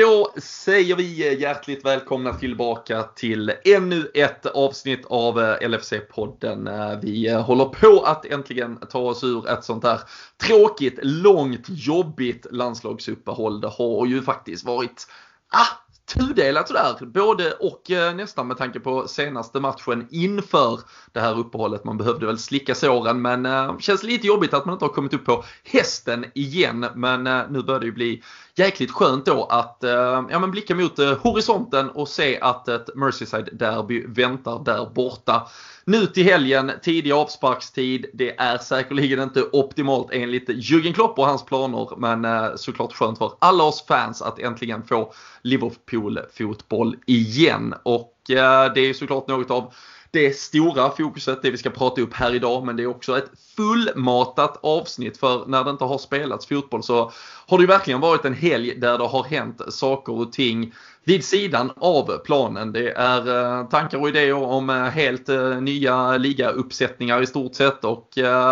Då säger vi hjärtligt välkomna tillbaka till ännu ett avsnitt av eh, LFC-podden. Eh, vi eh, håller på att äntligen ta oss ur ett sånt där tråkigt, långt, jobbigt landslagsuppehåll. Det har ju faktiskt varit ah, tudelat sådär. Både och nästan med tanke på senaste matchen inför det här uppehållet. Man behövde väl slicka såren men det känns lite jobbigt att man inte har kommit upp på hästen igen. Men nu börjar det ju bli jäkligt skönt då att eh, ja, men blicka mot eh, horisonten och se att ett Merseyside-derby väntar där borta. Nu till helgen, tidig avsparkstid. Det är säkerligen inte optimalt enligt Jürgen Klopp och hans planer men eh, såklart skönt för alla oss fans att äntligen få Liverpool-fotboll igen. Och eh, det är såklart något av det stora fokuset, det vi ska prata upp här idag, men det är också ett fullmatat avsnitt för när det inte har spelats fotboll så har det ju verkligen varit en helg där det har hänt saker och ting vid sidan av planen. Det är eh, tankar och idéer om eh, helt eh, nya ligauppsättningar i stort sett och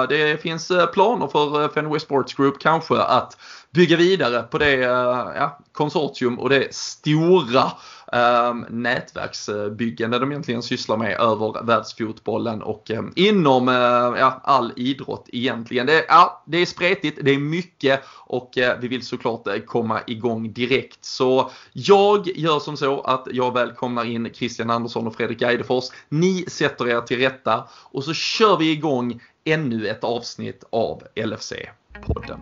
det finns planer för Fenway Sports Group kanske att bygga vidare på det ja, konsortium och det stora Ehm, nätverksbyggande de egentligen sysslar med över världsfotbollen och ehm, inom eh, ja, all idrott egentligen. Det, ja, det är spretigt, det är mycket och eh, vi vill såklart eh, komma igång direkt. Så jag gör som så att jag välkomnar in Christian Andersson och Fredrik Eidefors. Ni sätter er till rätta och så kör vi igång ännu ett avsnitt av LFC-podden.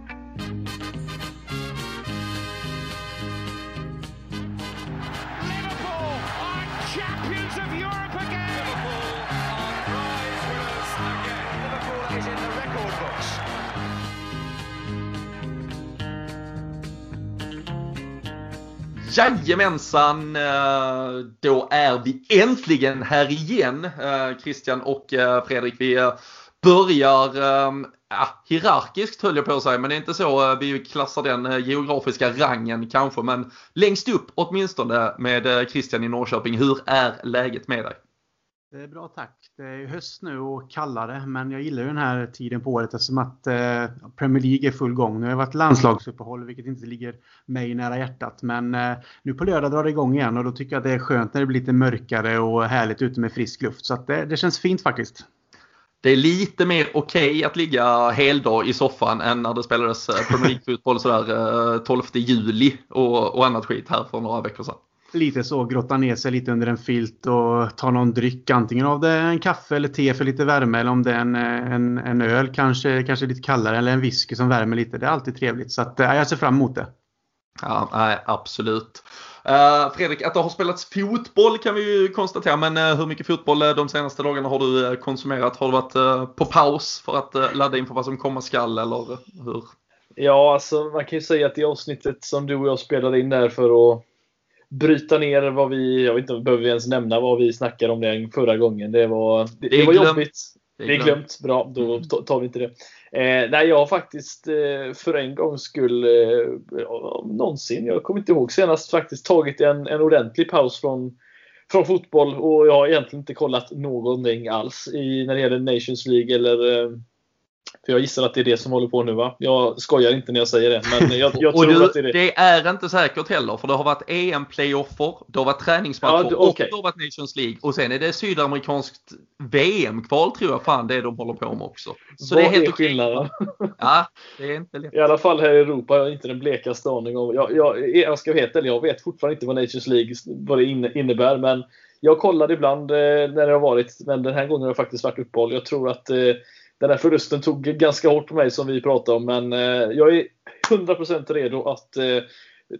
Jajamensan, eh, då är vi äntligen här igen eh, Christian och eh, Fredrik. Vi börjar ehm, ja, hierarkiskt höll jag på att säga, men det är inte så vi klassar den geografiska rangen kanske. Men längst upp åtminstone med Christian i Norrköping. Hur är läget med dig? Det är bra tack. Det är höst nu och kallare men jag gillar ju den här tiden på året eftersom att eh, Premier League är full gång. Nu har det varit landslagsuppehåll vilket inte ligger mig nära hjärtat. Men eh, nu på lördag drar det igång igen och då tycker jag att det är skönt när det blir lite mörkare och härligt ute med frisk luft. Så att det, det känns fint faktiskt. Det är lite mer okej okay att ligga heldag i soffan än när det spelades eh, Premier League-fotboll sådär eh, 12 juli och, och annat skit här för några veckor sedan lite så, grotta ner sig lite under en filt och ta någon dryck. Antingen av det en kaffe eller te för lite värme eller om det är en, en, en öl kanske, kanske lite kallare eller en whisky som värmer lite. Det är alltid trevligt. Så att, jag ser fram emot det. Ja, nej, absolut. Uh, Fredrik, att det har spelats fotboll kan vi ju konstatera, men uh, hur mycket fotboll uh, de senaste dagarna har du konsumerat? Har du varit på paus för att ladda inför vad som komma skall eller hur? Ja, alltså man kan ju säga att det avsnittet som du och jag spelade in där för att bryta ner vad vi, jag vet inte, behöver vi ens nämna vad vi snackade om det förra gången. Det var, det, det var jobbigt. Det är, det är glömt. Bra, då mm. tar vi inte det. Eh, nej, jag har faktiskt eh, för en gångs skull eh, någonsin, jag kommer inte ihåg senast, faktiskt tagit en, en ordentlig paus från, från fotboll och jag har egentligen inte kollat någonting alls i, när det gäller Nations League eller eh, för jag gissar att det är det som håller på nu va? Jag skojar inte när jag säger det. Men jag, jag tror du, att det är det. Det är inte säkert heller. För det har varit EM-playoffer, det har varit träningsmatcher ja, okay. och det har varit Nations League. Och sen är det sydamerikanskt VM-kval tror jag fan det är de håller på med också. Så Vad det är helt är skillnaden? Ja, det är inte lätt. I alla fall här i Europa har jag inte den blekaste aning om. Jag, jag, jag ska veta eller jag vet fortfarande inte vad Nations League vad det innebär. Men jag kollade ibland eh, när det har varit. Men den här gången har det faktiskt varit uppehåll. Jag tror att eh, den här förlusten tog ganska hårt på mig som vi pratade om. Men eh, jag är 100% redo att eh,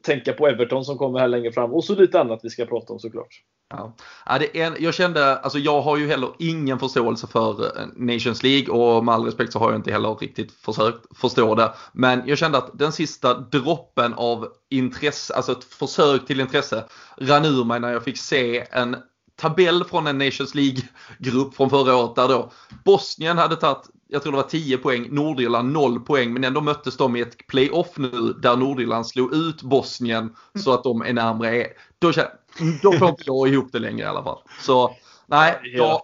tänka på Everton som kommer här längre fram och så lite annat vi ska prata om såklart. Ja. Ja, det är, jag kände, alltså jag har ju heller ingen förståelse för eh, Nations League och med all respekt så har jag inte heller riktigt försökt förstå det. Men jag kände att den sista droppen av intresse, alltså ett försök till intresse rann ur mig när jag fick se en tabell från en Nations League-grupp från förra året där då Bosnien hade tagit, jag tror det var 10 poäng, Nordirland 0 poäng men ändå möttes de i ett playoff nu där Nordirland slog ut Bosnien så att de är närmare. Då, då får inte jag ihop det längre i alla fall. Så nej, då,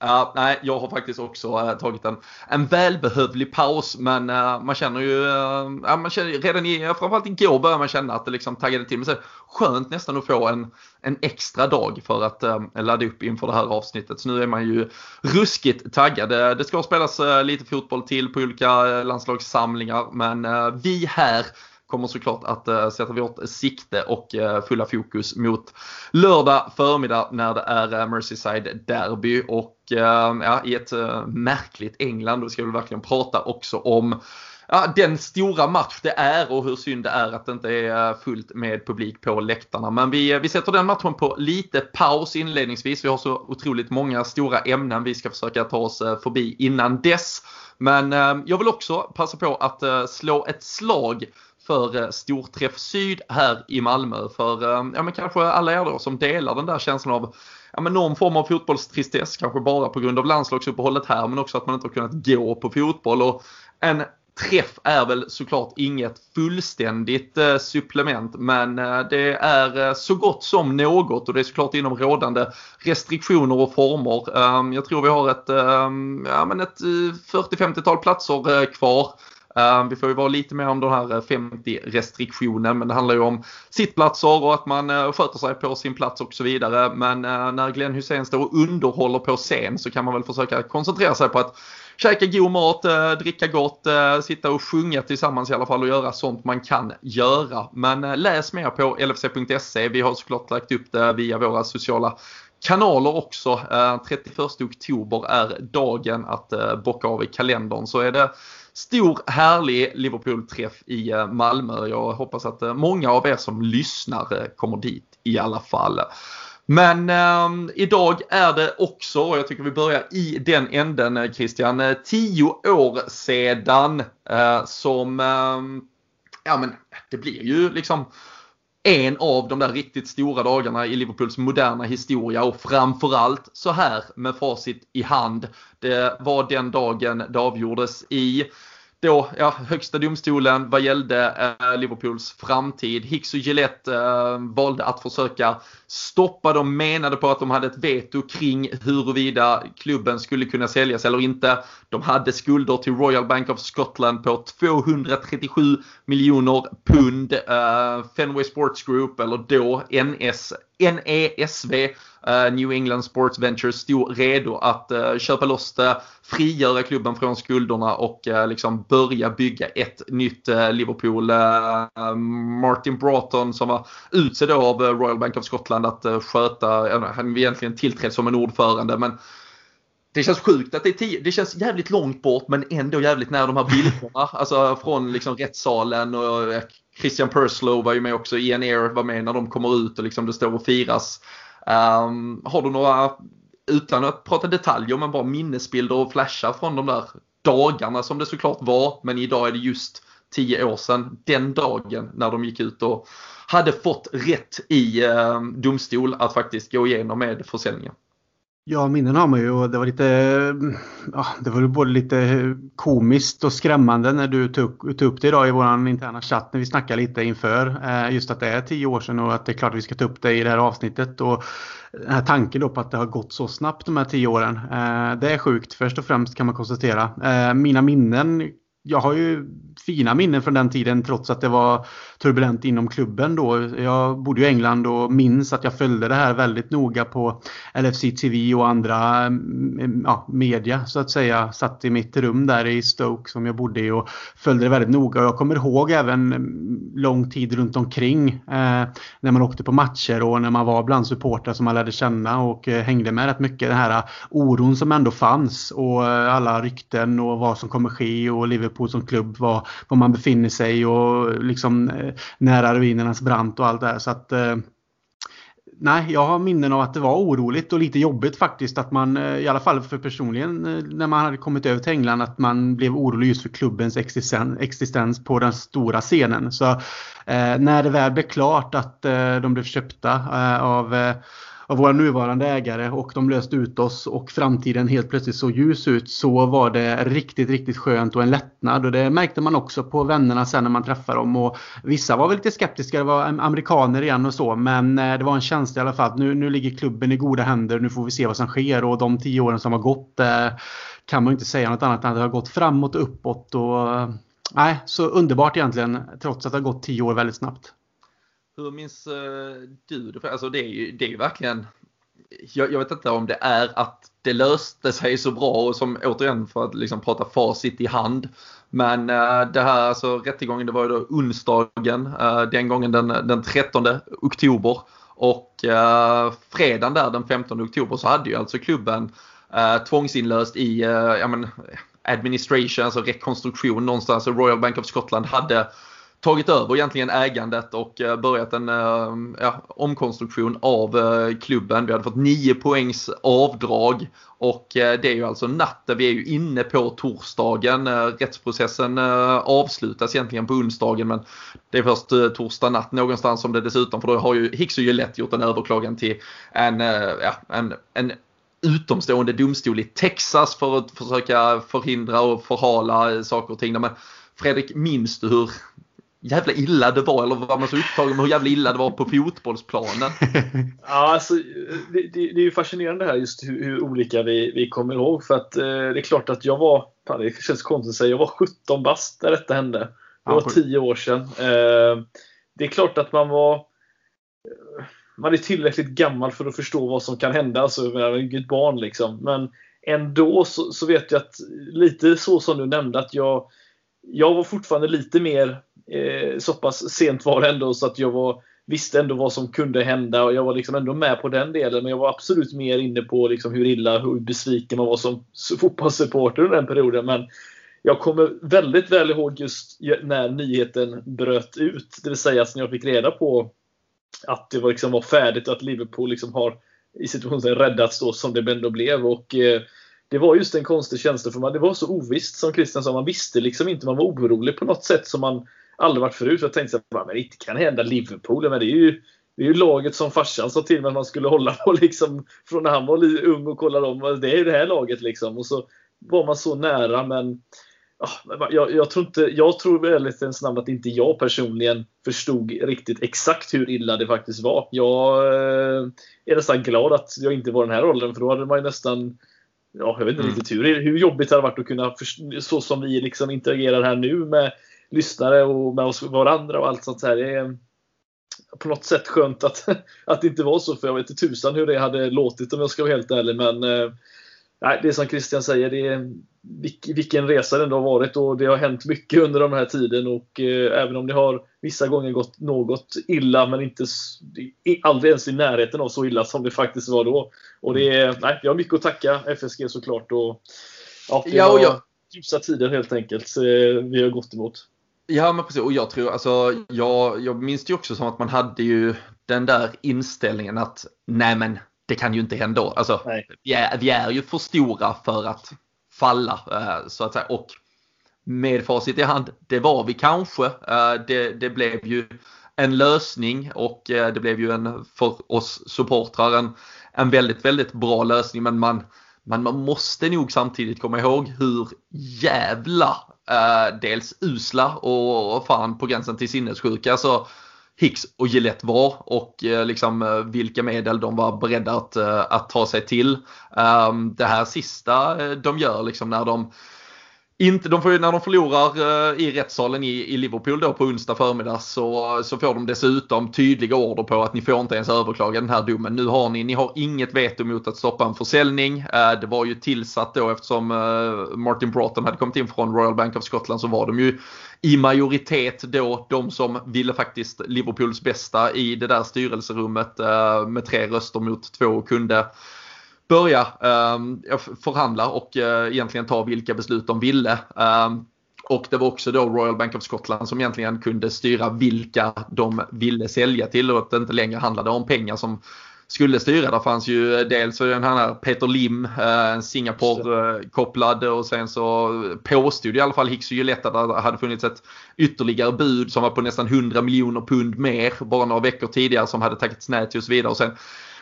Ja, nej, jag har faktiskt också äh, tagit en, en välbehövlig paus men äh, man känner ju, äh, man känner, redan i, framförallt igår började man känna att det liksom taggade till. Men så skönt nästan att få en, en extra dag för att äh, ladda upp inför det här avsnittet. Så nu är man ju ruskigt taggad. Det ska spelas lite fotboll till på olika landslagssamlingar men vi här kommer såklart att eh, sätta vårt sikte och eh, fulla fokus mot lördag förmiddag när det är eh, Merseyside Derby och ja, i ett märkligt England. Då ska vi verkligen prata också om ja, den stora match det är och hur synd det är att det inte är fullt med publik på läktarna. Men vi, vi sätter den matchen på lite paus inledningsvis. Vi har så otroligt många stora ämnen vi ska försöka ta oss förbi innan dess. Men jag vill också passa på att slå ett slag för eh, Storträff Syd här i Malmö. För eh, ja, men kanske alla er då som delar den där känslan av ja, men någon form av fotbollstristess, kanske bara på grund av landslagsuppehållet här men också att man inte har kunnat gå på fotboll. Och en träff är väl såklart inget fullständigt eh, supplement men eh, det är eh, så gott som något och det är såklart inom rådande restriktioner och former. Ehm, jag tror vi har ett, ehm, ja, men ett eh, 40-50-tal platser kvar. Ehm, vi får ju vara lite mer om den här eh, 50 restriktionen men det handlar ju om sittplatser och att man eh, sköter sig på sin plats och så vidare. Men eh, när Glenn Hussein står och underhåller på scen så kan man väl försöka koncentrera sig på att käka god mat, dricka gott, sitta och sjunga tillsammans i alla fall och göra sånt man kan göra. Men läs mer på lfc.se. Vi har såklart lagt upp det via våra sociala kanaler också. 31 oktober är dagen att bocka av i kalendern. Så är det stor härlig Liverpool-träff i eh, Malmö. Jag hoppas att eh, många av er som lyssnar eh, kommer dit i alla fall. Men eh, idag är det också, och jag tycker vi börjar i den änden Christian, tio år sedan eh, som, eh, ja men det blir ju liksom en av de där riktigt stora dagarna i Liverpools moderna historia och framförallt så här med facit i hand. Det var den dagen det avgjordes i då, ja, högsta domstolen vad gällde eh, Liverpools framtid. Hicks och Gillette eh, valde att försöka stoppa. dem, menade på att de hade ett veto kring huruvida klubben skulle kunna säljas eller inte. De hade skulder till Royal Bank of Scotland på 237 miljoner pund. Eh, Fenway Sports Group, eller då NS, NESV, eh, New England Sports Ventures stod redo att eh, köpa loss det, frigöra klubben från skulderna och eh, liksom börja bygga ett nytt Liverpool. Martin Broughton som var utsedd av Royal Bank of Scotland att sköta, han egentligen tillträdd som en ordförande men det känns sjukt att det är tio, det känns jävligt långt bort men ändå jävligt nära de här bilderna. Alltså från liksom rättssalen och Christian Purslow var ju med också, Ian Air var med när de kommer ut och liksom det står och firas. Um, har du några, utan att prata detaljer, men bara minnesbilder och flashar från de där dagarna som det såklart var. Men idag är det just tio år sedan, den dagen när de gick ut och hade fått rätt i eh, domstol att faktiskt gå igenom med försäljningen. Ja, minnen har man ju och det var lite, ja, det var både lite komiskt och skrämmande när du tog, tog upp det idag i vår interna chatt när vi snackade lite inför. Eh, just att det är tio år sedan och att det är klart att vi ska ta upp det i det här avsnittet. Och den här tanken då på att det har gått så snabbt de här tio åren. Eh, det är sjukt först och främst kan man konstatera. Eh, mina minnen jag har ju fina minnen från den tiden trots att det var turbulent inom klubben då. Jag bodde i England och minns att jag följde det här väldigt noga på LFC TV och andra mm, ja, media så att säga. Satt i mitt rum där i Stoke som jag bodde i och följde det väldigt noga. Jag kommer ihåg även mm, lång tid runt omkring eh, när man åkte på matcher och när man var bland supportrar som man lärde känna och eh, hängde med rätt mycket. Den här oron som ändå fanns och eh, alla rykten och vad som kommer ske och Liverpool som klubb, var, var man befinner sig och liksom eh, nära ruinernas brant och allt det här. Så att, eh, nej, jag har minnen av att det var oroligt och lite jobbigt faktiskt att man, eh, i alla fall för personligen, eh, när man hade kommit över till England, att man blev orolig just för klubbens existens, existens på den stora scenen. Så eh, när det väl blev klart att eh, de blev köpta eh, av eh, av våra nuvarande ägare och de löste ut oss och framtiden helt plötsligt såg ljus ut så var det riktigt, riktigt skönt och en lättnad. Och det märkte man också på vännerna sen när man träffade dem. Och vissa var väl lite skeptiska, det var amerikaner igen och så. Men eh, det var en känsla i alla fall att nu, nu ligger klubben i goda händer. Nu får vi se vad som sker och de tio åren som har gått eh, kan man inte säga något annat än att det har gått framåt och uppåt. Och, eh, nej, så underbart egentligen trots att det har gått tio år väldigt snabbt. Hur minns eh, du det? Alltså det är ju, det är ju verkligen jag, jag, vet inte om det är att det löste sig så bra och som återigen för att liksom prata facit i hand. Men äh, det här alltså rättegången det var ju då onsdagen äh, den gången den, den 13 oktober. Och äh, fredagen där den 15 oktober så hade ju alltså klubben äh, tvångsinlöst i äh, ja, men, administration, alltså rekonstruktion någonstans. Royal Bank of Scotland hade tagit över egentligen ägandet och eh, börjat en eh, ja, omkonstruktion av eh, klubben. Vi hade fått 9 poängs avdrag och det är ju alltså natten, vi är ju inne på torsdagen. Rättsprocessen avslutas egentligen på onsdagen men det är först torsdag natt någonstans som det dessutom för då har ju Hicks och Gillette gjort en överklagan till en, ja, en, en utomstående domstol i Texas för att försöka förhindra och förhala saker och ting. Men Fredrik, minns du hur jävla illa det var eller var man så upptagen med hur jävla illa det var på fotbollsplanen? ja, alltså, det, det, det är ju fascinerande här just hur, hur, olika vi, vi kommer ihåg. För att eh, det är klart att jag var, fan, det känns konstigt att säga, jag var 17 bast när detta hände. Det var 10 år sedan. Eh, det är klart att man var man är tillräckligt gammal för att förstå vad som kan hända. Alltså, jag är inget barn liksom. Men ändå så, så vet jag att lite så som du nämnde att jag jag var fortfarande lite mer eh, så pass sent var det ändå så att jag var, visste ändå vad som kunde hända och jag var liksom ändå med på den delen. Men jag var absolut mer inne på liksom hur illa, hur besviken man var som fotbollssupporter under den perioden. Men jag kommer väldigt väl ihåg just när nyheten bröt ut. Det vill säga när jag fick reda på att det var, liksom var färdigt och att Liverpool liksom har i situationen räddats då som det ändå blev. Och eh, det var just en konstig känsla för man, det var så ovisst som Christian sa. Man visste liksom inte, man var orolig på något sätt som man aldrig varit förut. Jag tänkte att men det kan hända Liverpool, men det är ju det är ju laget som farsan sa till mig att man skulle hålla på liksom från när han var ung och kollade om. Det är ju det här laget liksom. Och så var man så nära men ah, jag, jag, tror inte, jag tror väldigt ens namn att inte jag personligen förstod riktigt exakt hur illa det faktiskt var. Jag eh, är nästan glad att jag inte var den här åldern. för då hade man ju nästan ja, jag vet inte mm. riktigt hur, hur jobbigt det hade varit att kunna, så som vi liksom interagerar här nu med lyssnare och med oss varandra och allt sånt här. Det är på något sätt skönt att, att det inte var så, för jag vet inte tusan hur det hade låtit om jag ska vara helt ärlig. Men eh, nej, det är som Christian säger, det är, vilken resa det ändå har varit och det har hänt mycket under den här tiden och eh, även om det har vissa gånger gått något illa men inte aldrig ens i närheten av så illa som det faktiskt var då. Och det är, nej, jag har mycket att tacka FSG såklart och ja, det ja, och jag... ljusa tider helt enkelt vi har gått emot. Ja men precis och jag tror alltså jag, jag minns det ju också som att man hade ju den där inställningen att nej men det kan ju inte hända. Alltså, vi är, vi är ju för stora för att falla eh, så att säga. Och med facit i hand, det var vi kanske. Eh, det, det blev ju en lösning och eh, det blev ju en, för oss supportrar en, en väldigt, väldigt bra lösning. Men man, man, man måste nog samtidigt komma ihåg hur jävla eh, dels usla och, och fan på gränsen till sinnessjuka. Alltså, Hicks och Gillette var och eh, liksom eh, vilka medel de var beredda att, eh, att ta sig till. Ehm, det här sista de gör liksom när de inte, de får när de förlorar i rättssalen i, i Liverpool då på onsdag förmiddag så, så får de dessutom tydliga order på att ni får inte ens överklaga den här domen. Nu har ni, ni har inget veto mot att stoppa en försäljning. Det var ju tillsatt då eftersom Martin Broughton hade kommit in från Royal Bank of Scotland så var de ju i majoritet då de som ville faktiskt Liverpools bästa i det där styrelserummet eh, med tre röster mot två och kunde börja eh, förhandla och eh, egentligen ta vilka beslut de ville. Eh, och det var också då Royal Bank of Scotland som egentligen kunde styra vilka de ville sälja till och att det inte längre handlade om pengar som skulle styra. Där fanns ju eh, dels den här Peter Lim, eh, en Singapore-kopplad eh, och sen så påstod i alla fall Hicks och Gillette att det hade funnits ett ytterligare bud som var på nästan 100 miljoner pund mer bara några veckor tidigare som hade tackats nej till och så vidare. Och sen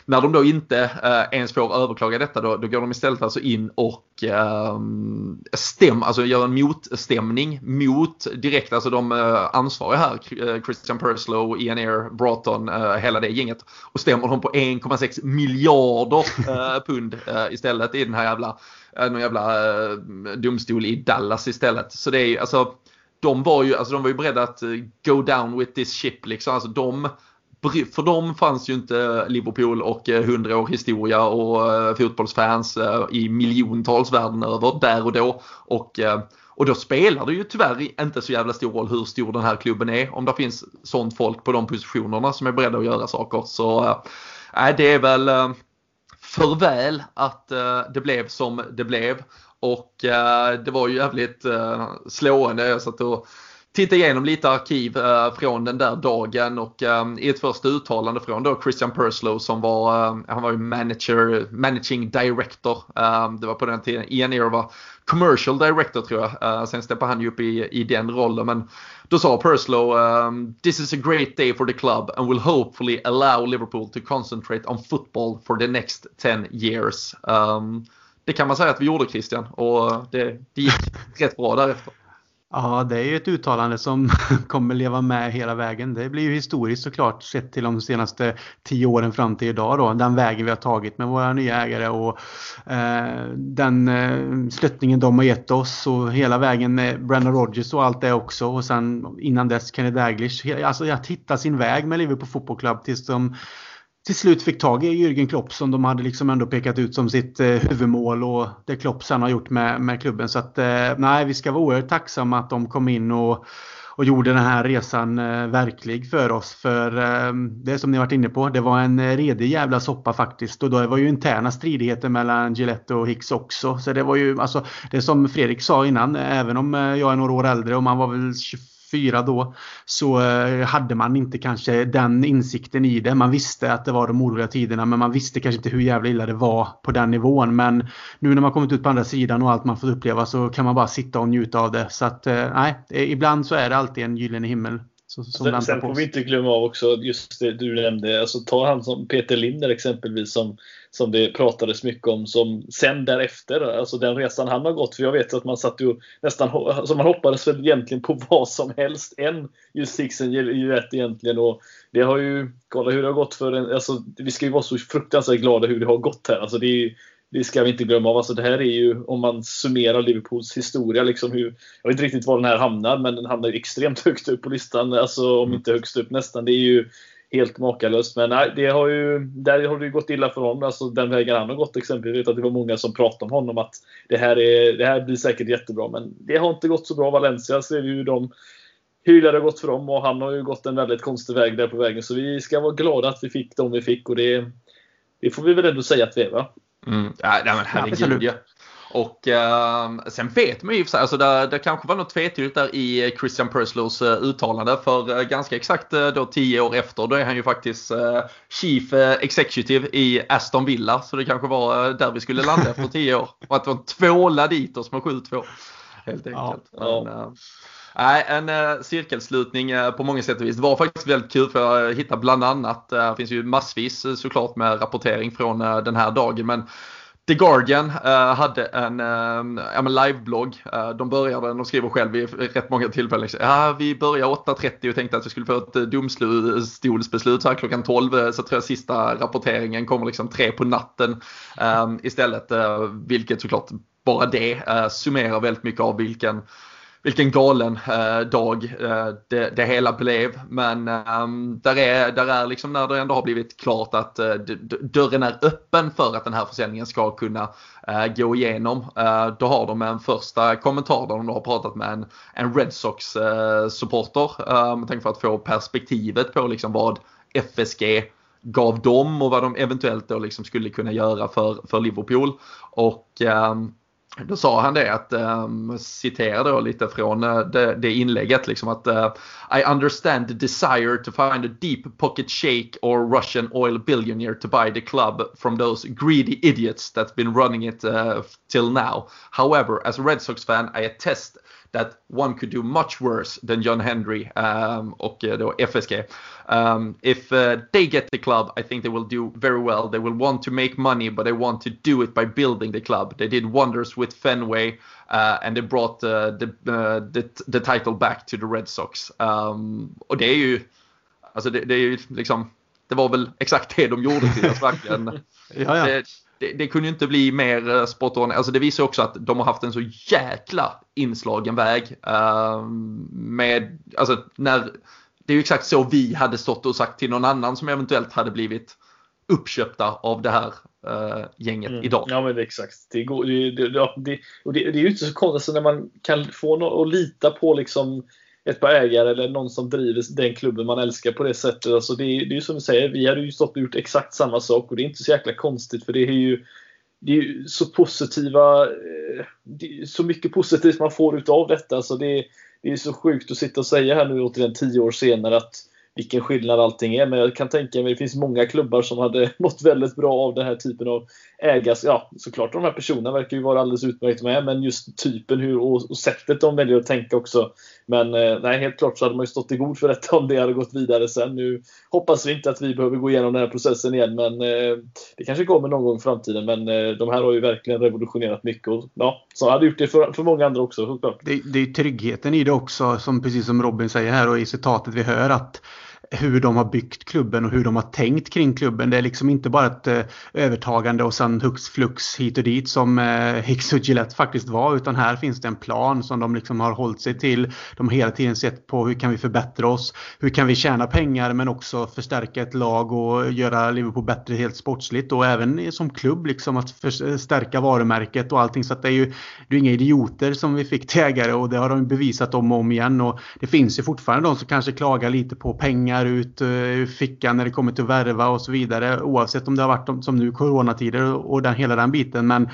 när de då inte eh, ens får överklaga detta då, då går de istället alltså in och eh, stäm, alltså gör en motstämning mot direkt alltså de eh, ansvariga här, eh, Christian Perslow, Ian Air, Broughton, eh, hela det gänget och stämmer dem på 1,6 miljarder eh, pund eh, istället i den här jävla, eh, någon jävla eh, domstol i Dallas istället. Så det är alltså de var ju, alltså de var ju beredda att eh, go down with this ship liksom. Alltså de, för dem fanns ju inte Liverpool och eh, 100 år historia och eh, fotbollsfans eh, i miljontals världen över där och då. Och, och då spelar det ju tyvärr inte så jävla stor roll hur stor den här klubben är. Om det finns sånt folk på de positionerna som är beredda att göra saker. Så äh, det är väl för väl att det blev som det blev. Och det var ju jävligt slående. Jag satt och tittade igenom lite arkiv eh, från den där dagen och eh, i ett första uttalande från då Christian Perslow som var, eh, han var ju manager, managing director. Eh, det var på den tiden, Ian Ear var commercial director tror jag. Eh, sen steppade han ju upp i, i den rollen. Men då sa Perslow, eh, this is a great day for the club and will hopefully allow Liverpool to concentrate on football for the next 10 years. Eh, det kan man säga att vi gjorde Christian och det, det gick rätt bra därefter. Ja, det är ju ett uttalande som kommer leva med hela vägen. Det blir ju historiskt såklart sett till de senaste tio åren fram till idag då. Den vägen vi har tagit med våra nya ägare och eh, den eh, stöttningen de har gett oss och hela vägen med Brendan Rodgers och allt det också. Och sen innan dess Kenny Daglish. Alltså att hitta sin väg med Liverpool Football Club tills de till slut fick tag i Jürgen Klopp som de hade liksom ändå pekat ut som sitt eh, huvudmål och det Klopp sen har gjort med, med klubben. Så att eh, nej, vi ska vara oerhört tacksamma att de kom in och, och gjorde den här resan eh, verklig för oss. För eh, det som ni varit inne på, det var en eh, redig jävla soppa faktiskt. Och då var ju interna stridigheter mellan Gillette och Hicks också. Så det var ju, alltså, det som Fredrik sa innan, eh, även om eh, jag är några år äldre och man var väl 25 fyra då så eh, hade man inte kanske den insikten i det. Man visste att det var de oroliga tiderna men man visste kanske inte hur jävla illa det var på den nivån. Men nu när man kommit ut på andra sidan och allt man fått uppleva så kan man bara sitta och njuta av det. Så att eh, nej, eh, ibland så är det alltid en gyllene himmel. Så, sen, sen får vi inte glömma av också just det du nämnde. Alltså, ta han som Peter Linder exempelvis som som det pratades mycket om som sen därefter, alltså den resan han har gått. För jag vet att man satt ju nästan, alltså man hoppades väl egentligen på vad som helst än just Sixen ju rätt egentligen. Och det har ju, kolla hur det har gått för en, alltså vi ska ju vara så fruktansvärt glada hur det har gått här. Alltså det, är, det ska vi inte glömma av. Alltså det här är ju, om man summerar Liverpools historia, liksom hur, jag vet inte riktigt var den här hamnar, men den hamnar extremt högt upp på listan. Alltså om mm. inte högst upp nästan. Det är ju helt makalöst. Men nej, det har ju, där har det ju gått illa för honom. Alltså den vägen han har gått exempelvis. att det var många som pratade om honom att det här, är, det här blir säkert jättebra. Men det har inte gått så bra. Valencia ser vi ju de hur det har gått för dem och han har ju gått en väldigt konstig väg där på vägen. Så vi ska vara glada att vi fick dem vi fick och det, det får vi väl ändå säga att vi är va? Mm. Ja, men herregud ja. Och eh, sen vet man ju för sig, alltså det, det kanske var något tvetydigt där i Christian Perslows uh, uttalande. För uh, ganska exakt då tio år efter, då är han ju faktiskt Chief Executive i Aston Villa. Så det kanske var där vi skulle landa efter tio år. Och att det var en tvåla dit oss med 7-2. Helt enkelt. Ja. Men, Nej, en eh, cirkelslutning eh, på många sätt och vis. Det var faktiskt väldigt kul för jag hittade bland annat, eh, det finns ju massvis såklart med rapportering från den här dagen. Men The Guardian hade en uh, liveblogg. De började, de skriver själv i rätt många tillfällen. Ja, vi började 8.30 och tänkte att vi skulle få ett domstolsbeslut här klockan 12. Så tror jag sista rapporteringen kommer liksom tre på natten istället. vilket såklart bara det summerar väldigt mycket av vilken vilken galen eh, dag eh, det, det, hela blev. Men eh, där, är, där är liksom när det ändå har blivit klart att eh, dörren är öppen för att den här försäljningen ska kunna eh, gå igenom. Eh, då har de en första kommentar där de har pratat med en, en Red Sox eh, supporter. Eh, tänk för att få perspektivet på liksom vad FSG gav dem och vad de eventuellt då liksom skulle kunna göra för, för Liverpool. Och ehm, då sa han det att, ehm, um, citerar då lite från uh, det, det, inlägget, liksom att uh, I understand the desire to find a deep pocket shake or Russian oil billionaire to buy the club from those greedy idiots that's been running it uh, till now. However, as a Red Sox fan, I attest that one could do much worse than John Henry um, och då FSG. Um, if uh, they get the club, I think they will do very well. They will want to make money, but they want to do it by building the club. They did wonders with Fenway, uh, and they brought uh, the, uh, the, the title back to the Red Sox. Um, och det är ju, alltså det, det, är ju liksom, det var väl exakt det de gjorde till oss verkligen. ja, ja. Det, det, det, kunde ju inte bli mer uh, spot on. Alltså det visar också att de har haft en så jäkla inslagen väg. Uh, med, alltså när det är ju exakt så vi hade stått och sagt till någon annan som eventuellt hade blivit uppköpta av det här uh, gänget mm. idag. Ja men det är exakt. Det, går, det, det, det, och det, det är ju inte så konstigt när man kan få någon att lita på liksom ett par ägare eller någon som driver den klubben man älskar på det sättet. Alltså det, det är ju som du säger, vi hade ju stått och gjort exakt samma sak och det är inte så jäkla konstigt för det är ju det är ju så positiva, eh, så mycket positivt man får utav detta. Alltså det, det är så sjukt att sitta och säga här nu återigen tio år senare att vilken skillnad allting är. Men jag kan tänka mig att det finns många klubbar som hade mått väldigt bra av den här typen av ägas. Ja, såklart de här personerna verkar ju vara alldeles utmärkt med, men just typen hur, och, och sättet de väljer att tänka också. Men eh, nej, helt klart så hade man ju stått i god för detta om det hade gått vidare sen. Nu hoppas vi inte att vi behöver gå igenom den här processen igen, men eh, det kanske kommer någon gång i framtiden. Men eh, de här har ju verkligen revolutionerat mycket och ja, så hade gjort det för, för många andra också såklart. Det, det är tryggheten i det också, som precis som Robin säger här och i citatet vi hör att hur de har byggt klubben och hur de har tänkt kring klubben. Det är liksom inte bara ett eh, övertagande och sen hux flux hit och dit som eh, Hicks och Gillette faktiskt var. Utan här finns det en plan som de liksom har hållit sig till. De har hela tiden sett på hur kan vi förbättra oss? Hur kan vi tjäna pengar men också förstärka ett lag och göra Liverpool bättre helt sportsligt och även som klubb liksom att förstärka varumärket och allting. Så att det är ju det är inga idioter som vi fick till ägare och det har de bevisat om och om igen. Och det finns ju fortfarande de som kanske klagar lite på pengar pengar ut eh, ur fickan när det kommer till att värva och så vidare. Oavsett om det har varit som nu coronatider och den, hela den biten. Men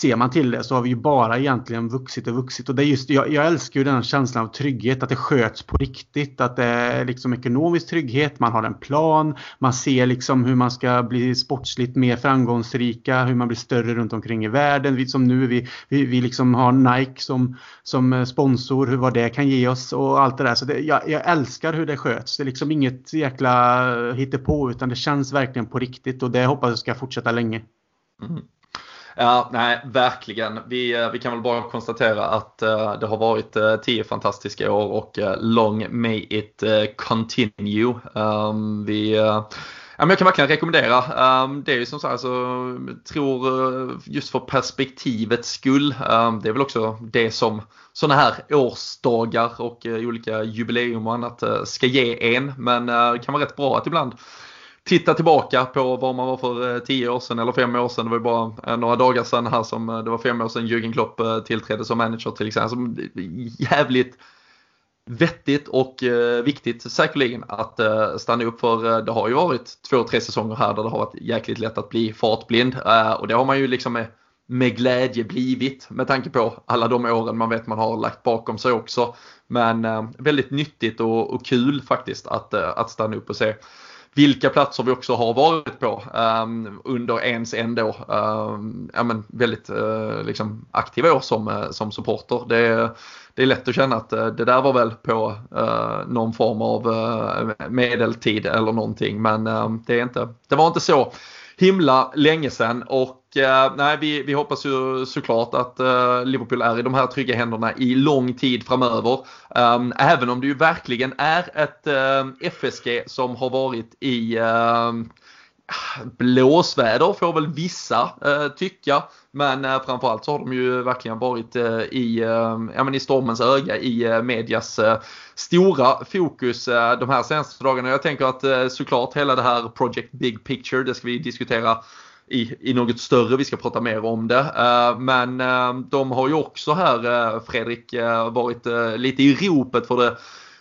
ser man till det så har vi ju bara egentligen vuxit och vuxit. Och det är just, jag, jag älskar ju den känslan av trygghet, att det sköts på riktigt. Att det är liksom ekonomisk trygghet, man har en plan, man ser liksom hur man ska bli sportsligt mer framgångsrika, hur man blir större runt omkring i världen. Vi, som nu, vi, vi, vi liksom har Nike som, som sponsor, hur, vad det kan ge oss och allt det där. Så det, jag, jag älskar hur det sköts. Det är liksom inget jäkla hittepå utan det känns verkligen på riktigt och det hoppas jag ska fortsätta länge. Mm. Ja, nej, verkligen. Vi, eh, vi kan väl bara konstatera att uh, det har varit uh, tio fantastiska år och uh, long may it continue. Um, vi, ja, men jag kan verkligen rekommendera. Um, det är ju som så här, så tror just för perspektivets skull. Um, det är väl också det som sådana här årsdagar och olika jubileum och annat ska ge en. Men det kan vara rätt bra att ibland titta tillbaka på vad man var för eh, 10 år sedan eller 5 år sedan. Det var ju bara eh, några dagar sedan här som eh, det var 5 år sedan Jürgen Klopp tillträdde som manager till exempel. Alltså, som jävligt vettigt och viktigt säkerligen att stanna upp för det har ju varit två, tre säsonger här där det har varit jäkligt lätt att bli fartblind och det har man ju liksom med, med glädje blivit med tanke på alla de åren man vet man har lagt bakom sig också. Men väldigt nyttigt och, och kul faktiskt att, att stanna upp och se vilka platser vi också har varit på um, under ens ändå um, ja, men väldigt uh, liksom aktiva år som, uh, som supporter. Det, det är lätt att känna att uh, det där var väl på någon form av medeltid eller någonting men ehm, det, är inte, det var inte så himla länge sedan och Eh, nej, vi, vi hoppas ju såklart att eh, Liverpool är i de här trygga händerna i lång tid framöver. Ehm, även om det ju verkligen är ett eh, FSG som har varit i blåsväder får väl vissa eh, tycka. Men eh, framförallt så har de ju verkligen varit eh, i, eh, ja, men i stormens öga i eh, medias eh, stora fokus eh, de här senaste dagarna. Jag tänker att såklart hela det här Project Big Picture, det ska vi diskutera i, i något större, vi ska prata mer om det. Men de har ju också här, Fredrik, varit lite i ropet för det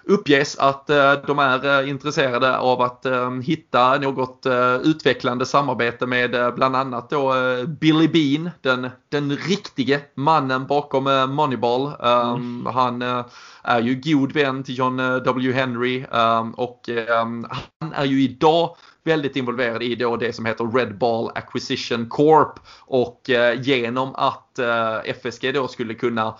uppges att eh, de är eh, intresserade av att eh, hitta något utvecklande samarbete med bland annat då Billy Bean, den, den riktige mannen bakom Moneyball. Mm. Han är ju god vän till John W. Henry och han är ju idag väldigt involverad i då det som heter Red Ball Acquisition Corp. Och eh, genom att eh, FSG då skulle kunna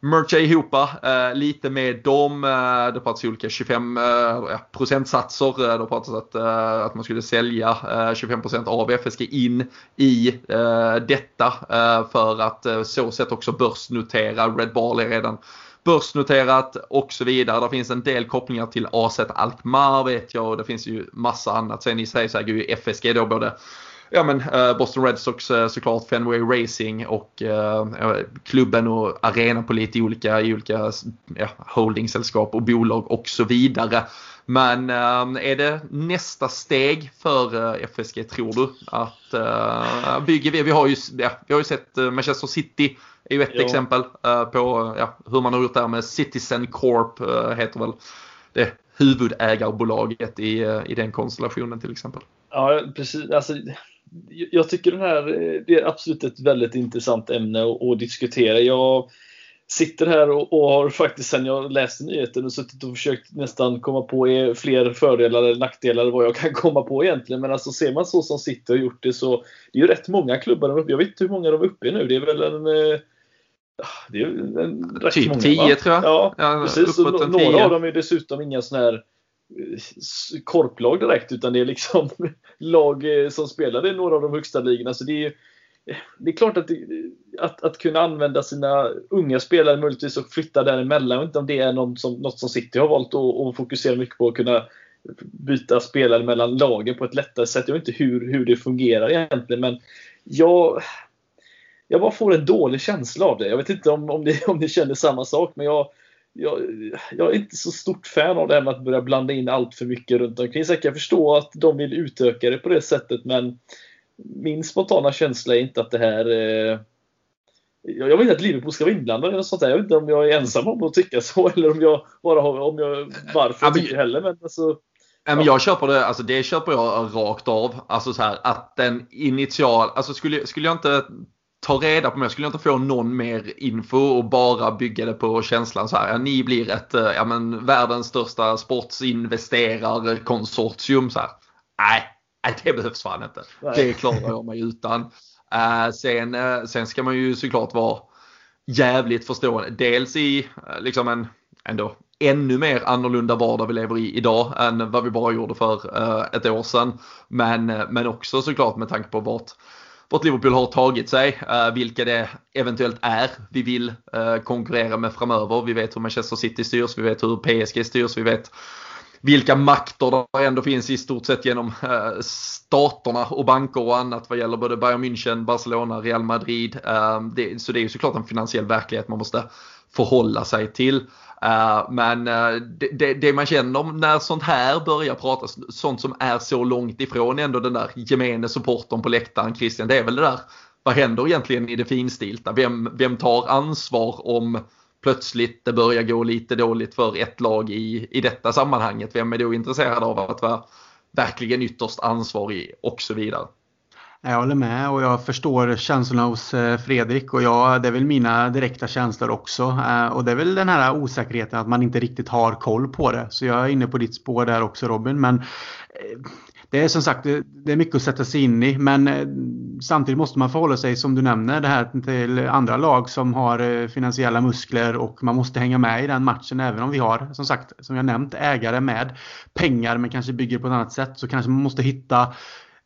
mercha ihop eh, lite med dem. Eh, det pratas olika 25 eh, procentsatser. Eh, det pratas att, eh, att man skulle sälja eh, 25 procent av FSG in i eh, detta eh, för att eh, så sätt också börsnotera. Red Ball är redan börsnoterat och så vidare. Det finns en del kopplingar till AZ Alkmaar vet jag och det finns ju massa annat. Sen i sig så äger ju FSG då både ja, men, eh, Boston Red Sox eh, såklart, Fenway Racing och eh, klubben och arenan på lite olika, i olika ja, holdingsällskap och bolag och så vidare. Men är det nästa steg för FSG tror du? Att bygger vi, vi har ju, ja, vi har ju sett Manchester City är ju ett jo. exempel på ja, hur man har gjort det här med Citizen Corp heter väl det huvudägarbolaget i, i den konstellationen till exempel. Ja, precis. Alltså, jag tycker den här, det är absolut ett väldigt intressant ämne att, att diskutera. Jag sitter här och, och, har faktiskt sen jag läste nyheten och suttit och försökt nästan komma på fler fördelar eller nackdelar vad jag kan komma på egentligen. Men alltså ser man så som City har gjort det så det är ju rätt många klubbar de uppe. Jag vet inte hur många de är uppe i nu. Det är väl en eh, det är en, rätt typ många, 10 tror jag. Ja, ja precis. några av dem är dessutom inga sådana här korplag direkt utan det är liksom lag eh, som spelar i några av de högsta ligorna. Så det är, det är klart att, att, att kunna använda sina unga spelare möjligtvis och flytta däremellan. Jag vet inte om det är något som, något som City har valt att, att fokusera mycket på. Att kunna byta spelare mellan lagen på ett lättare sätt. Jag vet inte hur, hur det fungerar egentligen men jag, jag bara får en dålig känsla av det. Jag vet inte om, om, ni, om ni känner samma sak men jag, jag, jag, är inte så stort fan av det här med att börja blanda in allt för mycket runt omkring. Så jag kan förstå att de vill utöka det på det sättet men min spontana känsla är inte att det här eh, jag vill inte att Liverpool ska vara inblandade något sånt där. Jag vet inte om jag är ensam om att tycka så eller om jag bara har, om jag, varför jag tycker heller. Men alltså. Men jag köper det, alltså det köper jag rakt av. Alltså så här att den initial, alltså skulle, skulle jag inte ta reda på mer. Skulle jag inte få någon mer info och bara bygga det på känslan så här. Ja, ni blir ett, eh, ja men världens största sportsinvesterarkonsortium så här. Nej, det behövs fan inte. Nej. Det klarar jag mig utan. Uh, sen, uh, sen ska man ju såklart vara jävligt förstående. Dels i uh, liksom en ändå ännu mer annorlunda vardag vi lever i idag än vad vi bara gjorde för ett år sedan. Men, men också såklart med tanke på vart vart Liverpool har tagit sig, vilka det eventuellt är vi vill konkurrera med framöver. Vi vet hur Manchester City styrs, vi vet hur PSG styrs, vi vet vilka makter det ändå finns i stort sett genom eh, staterna och banker och annat vad gäller både Bayern München, Barcelona, Real Madrid. Eh, det, så det är ju såklart en finansiell verklighet man måste förhålla sig till. Eh, men det, det, det, man känner när sånt här börjar pratas, sånt som är så långt ifrån ändå den där gemene supporten på läktaren Christian, det är väl det där, vad händer egentligen i det finstilta? Vem, vem tar ansvar om plötsligt det börjar gå lite dåligt för ett lag i, i detta sammanhanget? Vem är då intresserad av att vara verkligen ytterst ansvarig och så vidare? Jag håller med och jag förstår känslorna hos eh, Fredrik och jag, det är väl mina direkta känslor också. Eh, och det är väl den här osäkerheten att man inte riktigt har koll på det. Så jag är inne på ditt spår där också Robin. Men eh, det är som sagt det är mycket att sätta sig in i men eh, samtidigt måste man förhålla sig som du nämner det här till andra lag som har eh, finansiella muskler och man måste hänga med i den matchen även om vi har som sagt som jag nämnt ägare med pengar men kanske bygger på ett annat sätt så kanske man måste hitta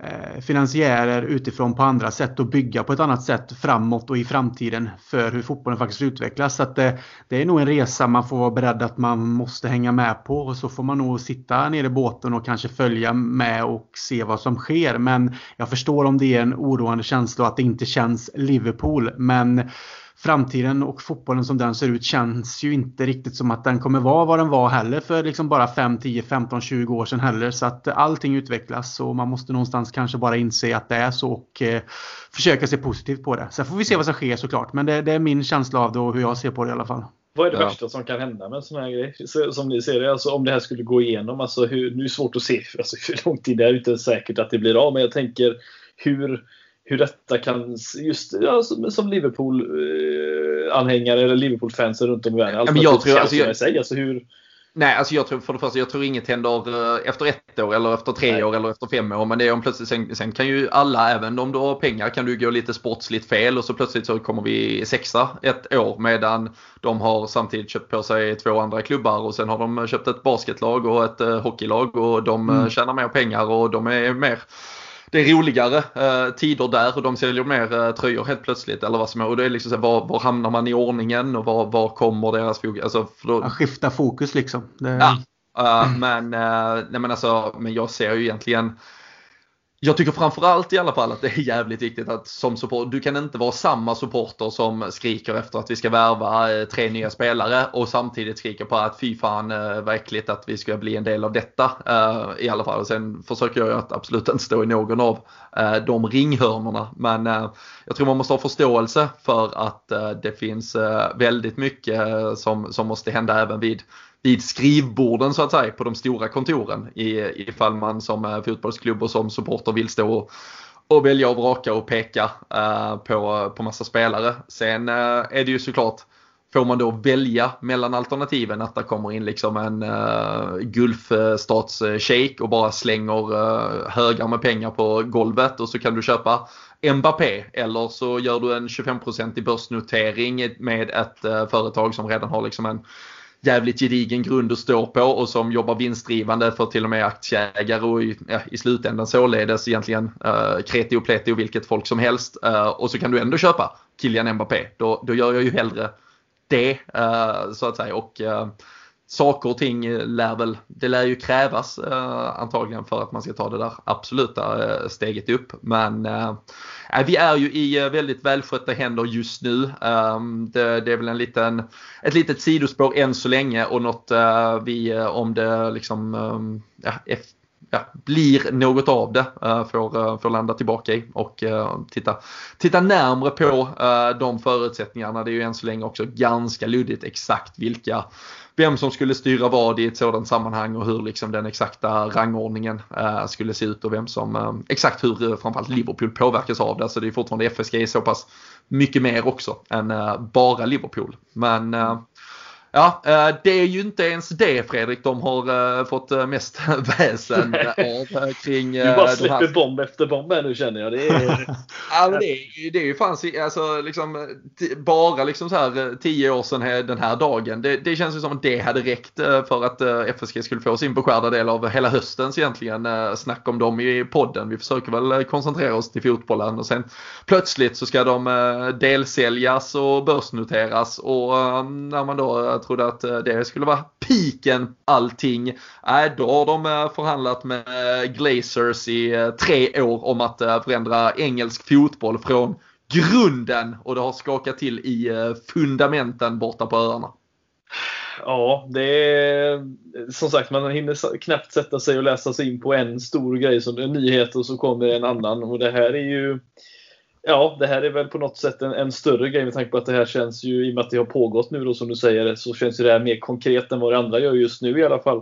Eh, finansiärer utifrån på andra sätt och bygga på ett annat sätt framåt och i framtiden för hur fotbollen faktiskt utvecklas. Så att det, det är nog en resa man får vara beredd att man måste hänga med på och så får man nog sitta nere i båten och kanske följa med och se vad som sker. Men jag förstår om det är en oroande känsla att det inte känns Liverpool. Men framtiden och fotbollen som den ser ut känns ju inte riktigt som att den kommer vara vad den var heller för liksom bara 5, 10, 15, 20 år sedan heller. Så att allting utvecklas och man måste någonstans kanske bara inse att det är så och eh, försöka se positivt på det. Sen får vi se vad som sker såklart. Men det, det är min känsla av det och hur jag ser på det i alla fall. Vad är det ja. värsta som kan hända med en sån här grej? Som ni ser det, alltså om det här skulle gå igenom. Alltså hur, nu är det svårt att se alltså, hur lång tid det är. inte säkert att det blir av. Men jag tänker hur, hur detta kan, just ja, som, som Liverpool-anhängare eller Liverpool-fans runt om i världen. Men jag tror, alltså, jag, sig, alltså hur, Nej, alltså jag tror för det första, jag tror inget händer eh, efter ett år eller efter tre Nej. år eller efter fem år. Men det är om plötsligt, sen, sen, kan ju alla, även om du har pengar, kan du gå lite sportsligt fel och så plötsligt så kommer vi sexa ett år medan de har samtidigt köpt på sig två andra klubbar och sen har de köpt ett basketlag och ett uh, hockeylag och de mm. tjänar mer pengar och de är mer det är roligare eh, tider där och de säljer mer eh, tröjor helt plötsligt. Eller vad som är. Och det är liksom så, var, var hamnar man i ordningen och var, var kommer deras fokus? Alltså, då... Skifta fokus liksom. Det... Ja, uh, men, uh, nej, men, alltså, men jag ser ju egentligen jag tycker framförallt i alla fall att det är jävligt viktigt att som support, du kan inte vara samma supporter som skriker efter att vi ska värva eh, tre nya spelare och samtidigt skriker på att fy fan eh, vad äckligt att vi ska bli en del av detta. Eh, I alla fall. Och sen försöker jag att absolut inte stå i någon av de ringhörnorna. Men jag tror man måste ha förståelse för att det finns väldigt mycket som, som måste hända även vid vid skrivborden så att säga på de stora kontoren ifall man som fotbollsklubb och som supporter vill stå och, och välja och vraka och peka uh, på, på massa spelare. Sen uh, är det ju såklart Får man då välja mellan alternativen att det kommer in liksom en uh, Gulfstatsshejk och bara slänger uh, högar med pengar på golvet och så kan du köpa Mbappé eller så gör du en 25% i börsnotering med ett uh, företag som redan har liksom en jävligt gedigen grund att stå på och som jobbar vinstdrivande för till och med aktieägare och i, ja, i slutändan således egentligen uh, kreti och pleti och vilket folk som helst. Uh, och så kan du ändå köpa Kylian Mbappé. Då, då gör jag ju hellre det uh, så att säga. Och uh, saker och ting lär väl, det lär ju krävas eh, antagligen för att man ska ta det där absoluta eh, steget upp. Men eh, vi är ju i väldigt välskötta händer just nu. Ehm, det, det, är väl en liten, ett litet sidospår än så länge och något vi, om det liksom ehm, ja, ja, blir något av det eh, får, eh, får landa tillbaka i och eh, titta, titta närmre på de förutsättningarna. Det är ju än så länge också ganska luddigt exakt vilka vem som skulle styra vad i ett sådant sammanhang och hur liksom den exakta rangordningen eh, skulle se ut och vem som, eh, exakt hur framförallt Liverpool påverkas av det. Så det är fortfarande FSG så pass mycket mer också än eh, bara Liverpool. Men eh, Ja, eh, det är ju inte ens det Fredrik de har eh, fått eh, mest väsen av kring Du bara släpper här... bomb efter bomb här nu känner jag. Det är, ja, men det är, det är ju fan alltså, liksom, bara liksom så här tio år sedan den här dagen. Det, det känns ju som att det hade räckt för att FSG skulle få sin beskärda del av hela höstens egentligen snack om dem i podden. Vi försöker väl koncentrera oss till fotbollen och sen plötsligt så ska de delsäljas och börsnoteras och när man då trodde att eh, det skulle vara piken allting. Nej, då har de eh, förhandlat med eh, Glazers i tre år om att förändra engelsk fotboll från grunden och det har skakat till i fundamenten borta på öarna. Ja, det är som sagt man hinner knappt sätta sig och läsa sig in på en stor grej som en nyhet och så kommer en annan och det här är ju Ja, det här är väl på något sätt en, en, större grej med tanke på att det här känns ju, i och med att det har pågått nu då som du säger, så känns ju det här mer konkret än vad det andra gör just nu i alla fall.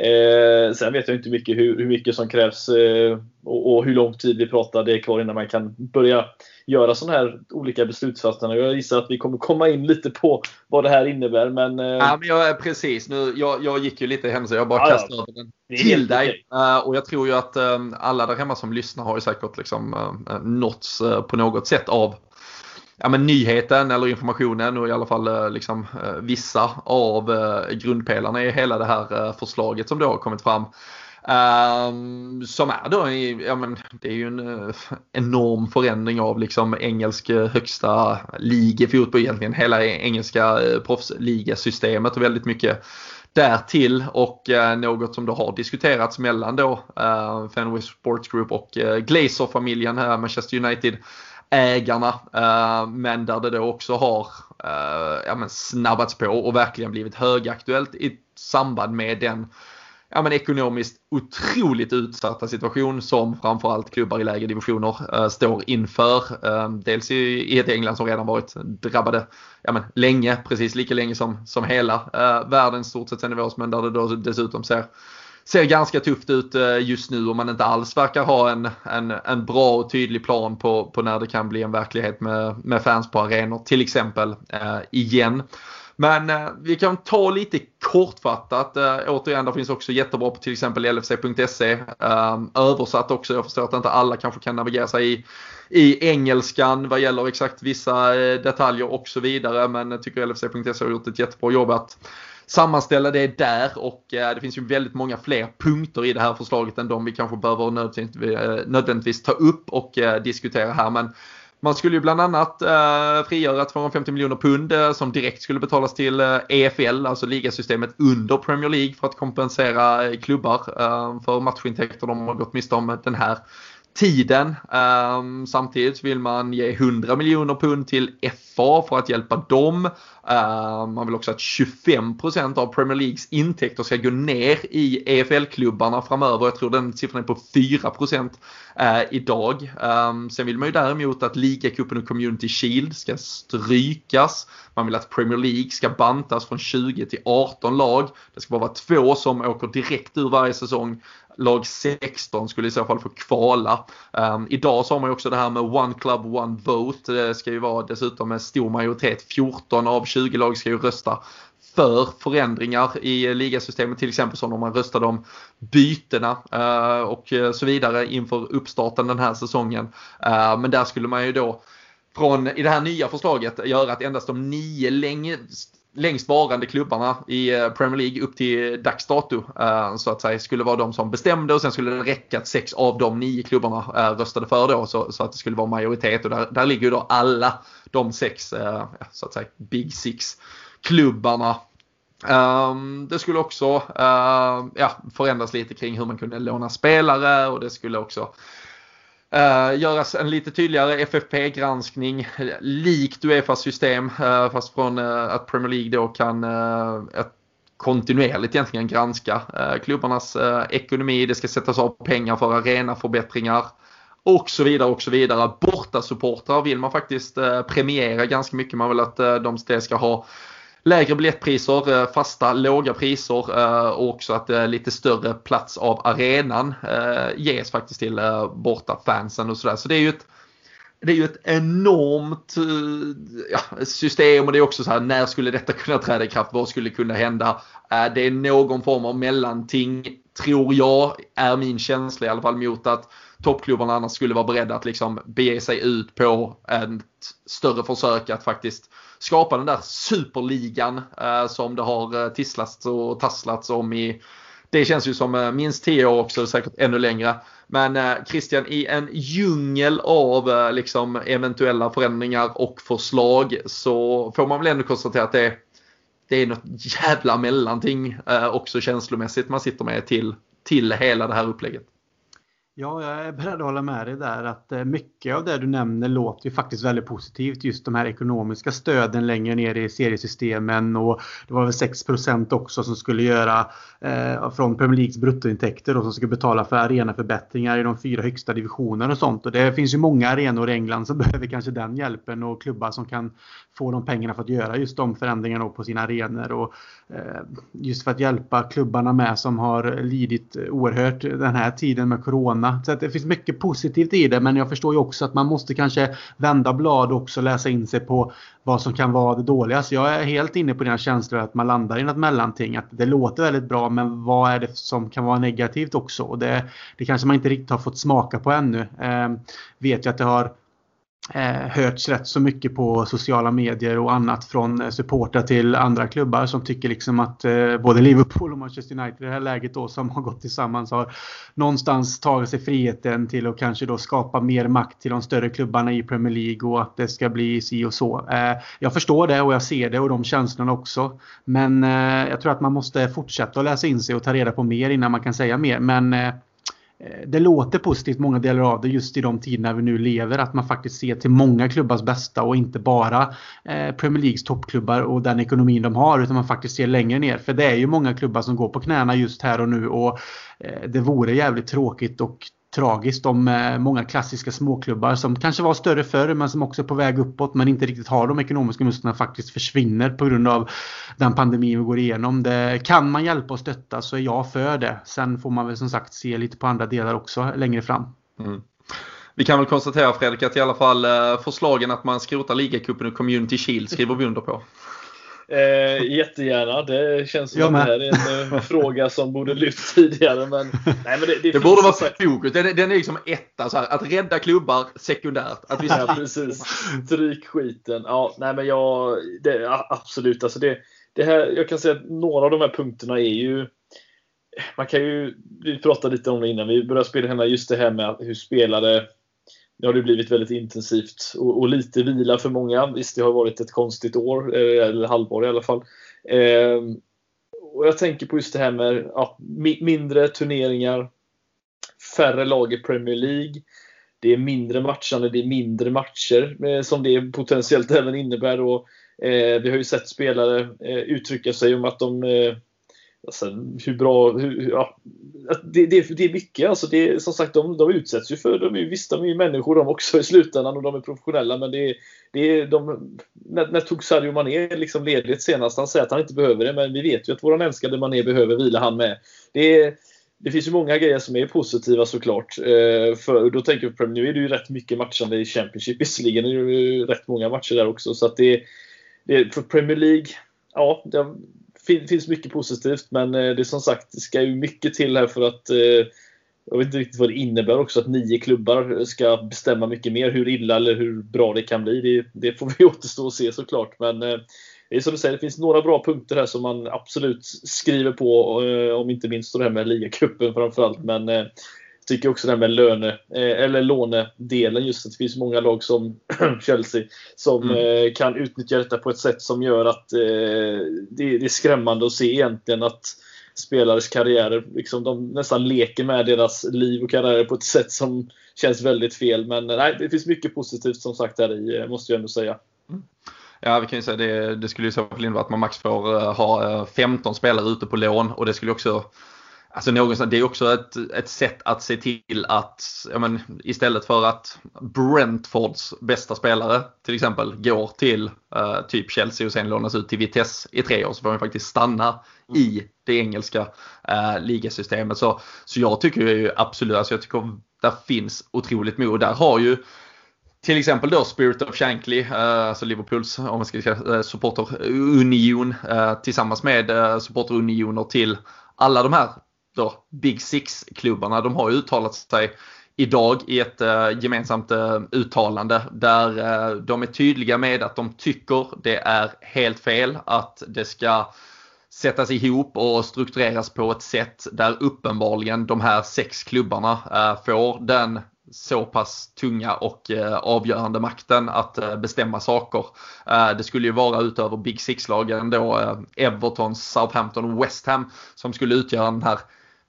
Eh, sen vet jag inte mycket hur, hur mycket som krävs eh, och, och, hur lång tid vi pratar det är kvar innan man kan börja göra sådana här olika beslutsfattande. Jag gissar att vi kommer komma in lite på vad det här innebär. Men, eh... ja, men jag, precis, nu, jag, jag gick ju lite hem så jag bara ja, kastade över den till dig. Uh, och jag tror ju att alla där hemma som lyssnar har ju säkert liksom, nåtts på något sätt av ja, men nyheten eller informationen och i alla fall liksom, vissa av grundpelarna i hela det här förslaget som då har kommit fram. Um, som är då, ja, men, det är ju en uh, enorm förändring av liksom engelsk liga högsta fotboll egentligen. Hela e-, engelska uh, proffsligasystemet och väldigt mycket därtill och uh, något som då har diskuterats mellan då uh, Fenway Sports Group och uh, Glazer-familjen här, Manchester United ägarna. Ehm, men där det då också har ja, men snabbats på och verkligen blivit högaktuellt i samband med den ja, men ekonomiskt otroligt utsatta situation som framförallt klubbar i lägre divisioner äh, står inför. Äh, dels i, i, ett England som redan varit drabbade ja, men länge, precis lika länge som, som hela äh, världen stort sett sen i våras, men där det då dessutom ser ser ganska tufft ut just nu och man inte alls verkar ha en, en, en bra och tydlig plan på, på när det kan bli en verklighet med, med fans på arenor till exempel igen. Men eh, vi kan ta lite kortfattat. Eh, återigen, det finns också jättebra på till exempel lfc.se. Eh, översatt också. Jag förstår att inte alla kanske kan navigera sig i, i engelskan vad gäller exakt vissa eh, detaljer och så vidare. Men jag tycker lfc.se har gjort ett jättebra jobb att sammanställa det där och eh, det finns ju väldigt många fler punkter i det här förslaget än de vi kanske behöver nödvändigtvis, eh, nödvändigtvis ta upp och eh, diskutera här. Men man skulle ju bland annat eh, frigöra 250 miljoner pund eh, som direkt skulle betalas till eh, EFL, alltså ligasystemet under Premier League för att kompensera eh, klubbar eh, för matchintäkter de har gått miste om den här tiden. Um, samtidigt vill man ge 100 miljoner pund till FA för att hjälpa dem. Um, man vill också att 25% av Premier Leagues intäkter ska gå ner i EFL-klubbarna framöver. Jag tror den siffran är på 4% uh, eh, idag. Um, sen vill man ju däremot att ligacupen och Community Shield ska strykas. Man vill att Premier League ska bantas från 20 till 18 lag. Det ska bara vara två som åker direkt ur varje säsong lag 16 skulle i så fall få kvala. Um, idag så har man ju också det här med One Club One Vote. Det ska ju vara dessutom en stor majoritet. 14 av 20 lag ska ju rösta för förändringar i ligasystemet till exempel som om man röstade om bytena uh, och så vidare inför uppstarten den här säsongen. Uh, men där skulle man ju då från, i det här nya förslaget göra att endast de nio längst längst varande klubbarna i eh, Premier League upp till dags dato eh, så att säga skulle vara de som bestämde och sen skulle det räcka att sex av de nio klubbarna eh, röstade för då så, så att det skulle vara majoritet. Och där, där ligger ju då alla de sex så att säga Big Six klubbarna Um, ehm, det skulle också uh, ja, förändras lite kring hur man kunde låna spelare och det skulle också Uh, göras en lite tydligare FFP-granskning likt Uefas system uh, fast från uh, att Premier League då kan ett kontinuerligt egentligen granska klubbarnas ekonomi. Det ska sättas av pengar för arenaförbättringar och så vidare och så vidare. Bortasupportrar vill man faktiskt premiera ganska mycket. Man vill att de ska ha lägre biljettpriser, eh, fasta låga priser eh, och också att eh, lite större plats av arenan ges faktiskt till borta fansen och sådär. Så det är ju ett det är ju ett enormt ja, system och det är också så här när skulle detta kunna träda i kraft? Vad skulle kunna hända? Det är någon form av mellanting tror jag är min känsla i alla fall mot att toppklubbarna annars skulle vara beredda att liksom bege sig ut på ett större försök att faktiskt skapa den där superligan eh, som det har eh, tisslats och tasslats om i det känns ju som eh, minst 10 år också, säkert ännu längre. Men eh, Christian, i en djungel av liksom eventuella förändringar och förslag så får man väl ändå konstatera att det, det är något jävla mellanting också känslomässigt man sitter med till, till hela det här upplägget. Ja, jag är beredd att hålla med dig där att eh, mycket av det du nämner låter ju faktiskt väldigt positivt. Just de här ekonomiska stöden längre ner i seriesystemen och det var väl 6% också som skulle göra eh, från Premier Leagues bruttointäkter och som skulle betala för arenaförbättringar i de fyra högsta divisionerna och sånt. Och det finns ju många arenor i England som behöver kanske den hjälpen och klubbar som kan få de pengarna för att göra just de förändringarna på sina arenor. Och, eh, Eh, just för att hjälpa klubbarna med som har lidit oerhört den här tiden med Corona. Så det finns mycket positivt i det men jag förstår ju också att man måste kanske vända blad och också läsa in sig på vad som kan vara det dåliga. Så jag är helt inne på dina känslor att man landar i något mellanting. Att det låter väldigt bra men vad är det som kan vara negativt också? Och det, det kanske man inte riktigt har fått smaka på ännu. Eh, vet jag att det har Eh, hörts rätt så mycket på sociala medier och annat från eh, supportrar till andra klubbar som tycker liksom att eh, både Liverpool och Manchester United i det här läget då som har gått tillsammans har någonstans tagit sig friheten till att kanske då skapa mer makt till de större klubbarna i Premier League och att det ska bli si och så. Eh, jag förstår det och jag ser det och de känslorna också. Men eh, jag tror att man måste fortsätta att läsa in sig och ta reda på mer innan man kan säga mer. Men Eh, Eh, det låter positivt många delar av det just i de tiderna vi nu lever. Att man faktiskt ser till många klubbars bästa och inte bara eh, Premier Leagues toppklubbar och den ekonomin de har. Utan man faktiskt ser längre ner. För det är ju många klubbar som går på knäna just här och nu. Och eh, det vore jävligt tråkigt och tragiskt om eh, många klassiska småklubbar som kanske var större förr men som också är på väg uppåt men inte riktigt har de ekonomiska musklerna faktiskt försvinner på grund av den pandemin vi går igenom. Det, kan man hjälpa och stötta så är jag för det. Sen får man väl som sagt se lite på andra delar också längre fram. Mm. Vi kan väl konstatera Fredrik att i alla fall eh, förslagen att man skrotar ligacupen och Community Shield skriver vi under på. Eh, jättegärna. Det känns som att det här är en uh, fråga som borde lyfts tidigare. Men, nej, men det, det, det borde vara fokus. Den, den är liksom etta. Så här, att rädda klubbar sekundärt. Att vi ja, precis. Stryk skiten. Ja, nej, men jag, det, absolut. Alltså det, det här, jag kan säga att några av de här punkterna är ju man kan ju, vi pratade lite om det innan vi började spela hemma, just det här med hur spelare nu har det blivit väldigt intensivt och, och, lite vila för många. Visst, det har varit ett konstigt år, eh, eller halvår i alla fall. Eh, och jag tänker på just det här med ja, mindre turneringar, färre lag i Premier League. Det är mindre matchande, det är mindre matcher eh, som det potentiellt även innebär. Och, eh, vi har ju sett spelare eh, uttrycka sig om att de eh, Alltså, hur bra, hur, ja, det, det, det, är mycket. Alltså det, som sagt, de, de utsätts ju för, de är, visst de är ju människor de också i slutändan och de är professionella men det, det de, när, när tog Sadio Mané liksom ledigt senast? Han säger att han inte behöver det men vi vet ju att våran älskade Mané behöver vila han med. Det, det finns ju många grejer som är positiva såklart. Eh, för, då tänker jag på nu är det ju rätt mycket matchande i Championship visserligen. Det är ju rätt många matcher där också så att det, det för Premier League Ja, det, fin, finns mycket positivt men eh, det är som sagt, det ska ju mycket till här för att eh, jag vet inte riktigt vad det innebär också att nio klubbar ska bestämma mycket mer hur illa eller hur bra det kan bli. Det, det får vi återstå och se såklart. Men eh, det är som du säger, det finns några bra punkter här som man absolut skriver på. Om inte minst det här med ligacupen framförallt. Men tycker också det här med löne, eh, eller lånedelen, just att det finns många lag som Chelsea som mm. Eh, kan utnyttja detta på ett sätt som gör att eh, det, är skrämmande att se egentligen att spelares karriärer, liksom de nästan leker med deras liv och karriärer på ett sätt som känns väldigt fel. Men nej, det finns mycket positivt som sagt här i, måste jag ändå säga. Mm. Ja, vi kan ju säga det. Det skulle i så fall innebära att man max får ha 15 spelare ute på lån och det skulle också Alltså någonstans, det är också ett, ett sätt att se till att men, istället för att Brentfords bästa spelare till exempel går till uh, typ Chelsea och sen lånas ut till Vitesse i tre år så får han faktiskt stanna mm. i det engelska uh, ligasystemet. Så, så jag tycker ju absolut, alltså jag tycker där finns otroligt mod. Där har ju till exempel då Spirit of Shankly, uh, alltså Liverpools om man ska säga, supporterunion tillsammans med supporterunioner till alla de här då, Big Six-klubbarna, de har uttalat sig idag i ett eh, gemensamt eh, uttalande där eh, de är tydliga med att de tycker det är helt fel att det ska sättas ihop och struktureras på ett sätt där uppenbarligen de här sex klubbarna får den så pass tunga och avgörande makten att bestämma saker. det skulle ju vara utöver Big Six-lagen då Everton, Southampton och West Ham som skulle utgöra den här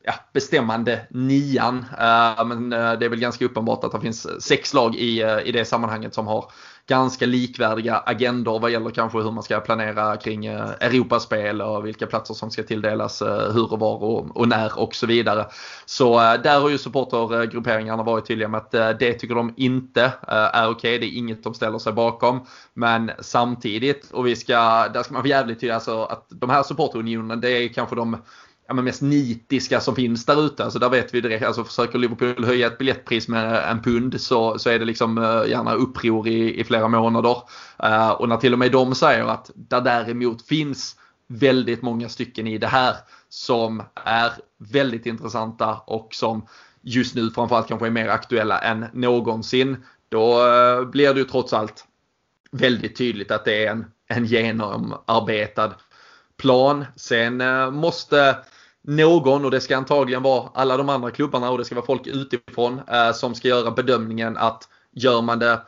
ja, bestämmande nian. Eh, men eh, det är väl ganska uppenbart att det finns sex lag i, eh, i det sammanhanget som har ganska likvärdiga agendor vad gäller kanske hur man ska planera kring Europaspel och vilka platser som ska tilldelas hur och var och, och, när och så vidare. Så där har ju supportergrupperingarna varit tydliga med att det tycker de inte är okej. Okay. Det är inget de ställer sig bakom. Men samtidigt, och vi ska, där ska man vara jävligt tydlig, alltså att de här supporterunionerna det är kanske de ja, men mest nitiska som finns där ute. Alltså där vet vi direkt, alltså försöker Liverpool höja ett biljettpris med en pund så, så är det liksom uh, gärna uppror i, i flera månader. Uh, och när till och med de säger att där däremot finns väldigt många stycken i det här som är väldigt intressanta och som just nu framförallt kanske är mer aktuella än någonsin. Då uh, blir det ju trots allt väldigt tydligt att det är en, en genomarbetad plan. Sen måste någon, och det ska antagligen vara alla de andra klubbarna och det ska vara folk utifrån eh, som ska göra bedömningen att gör man det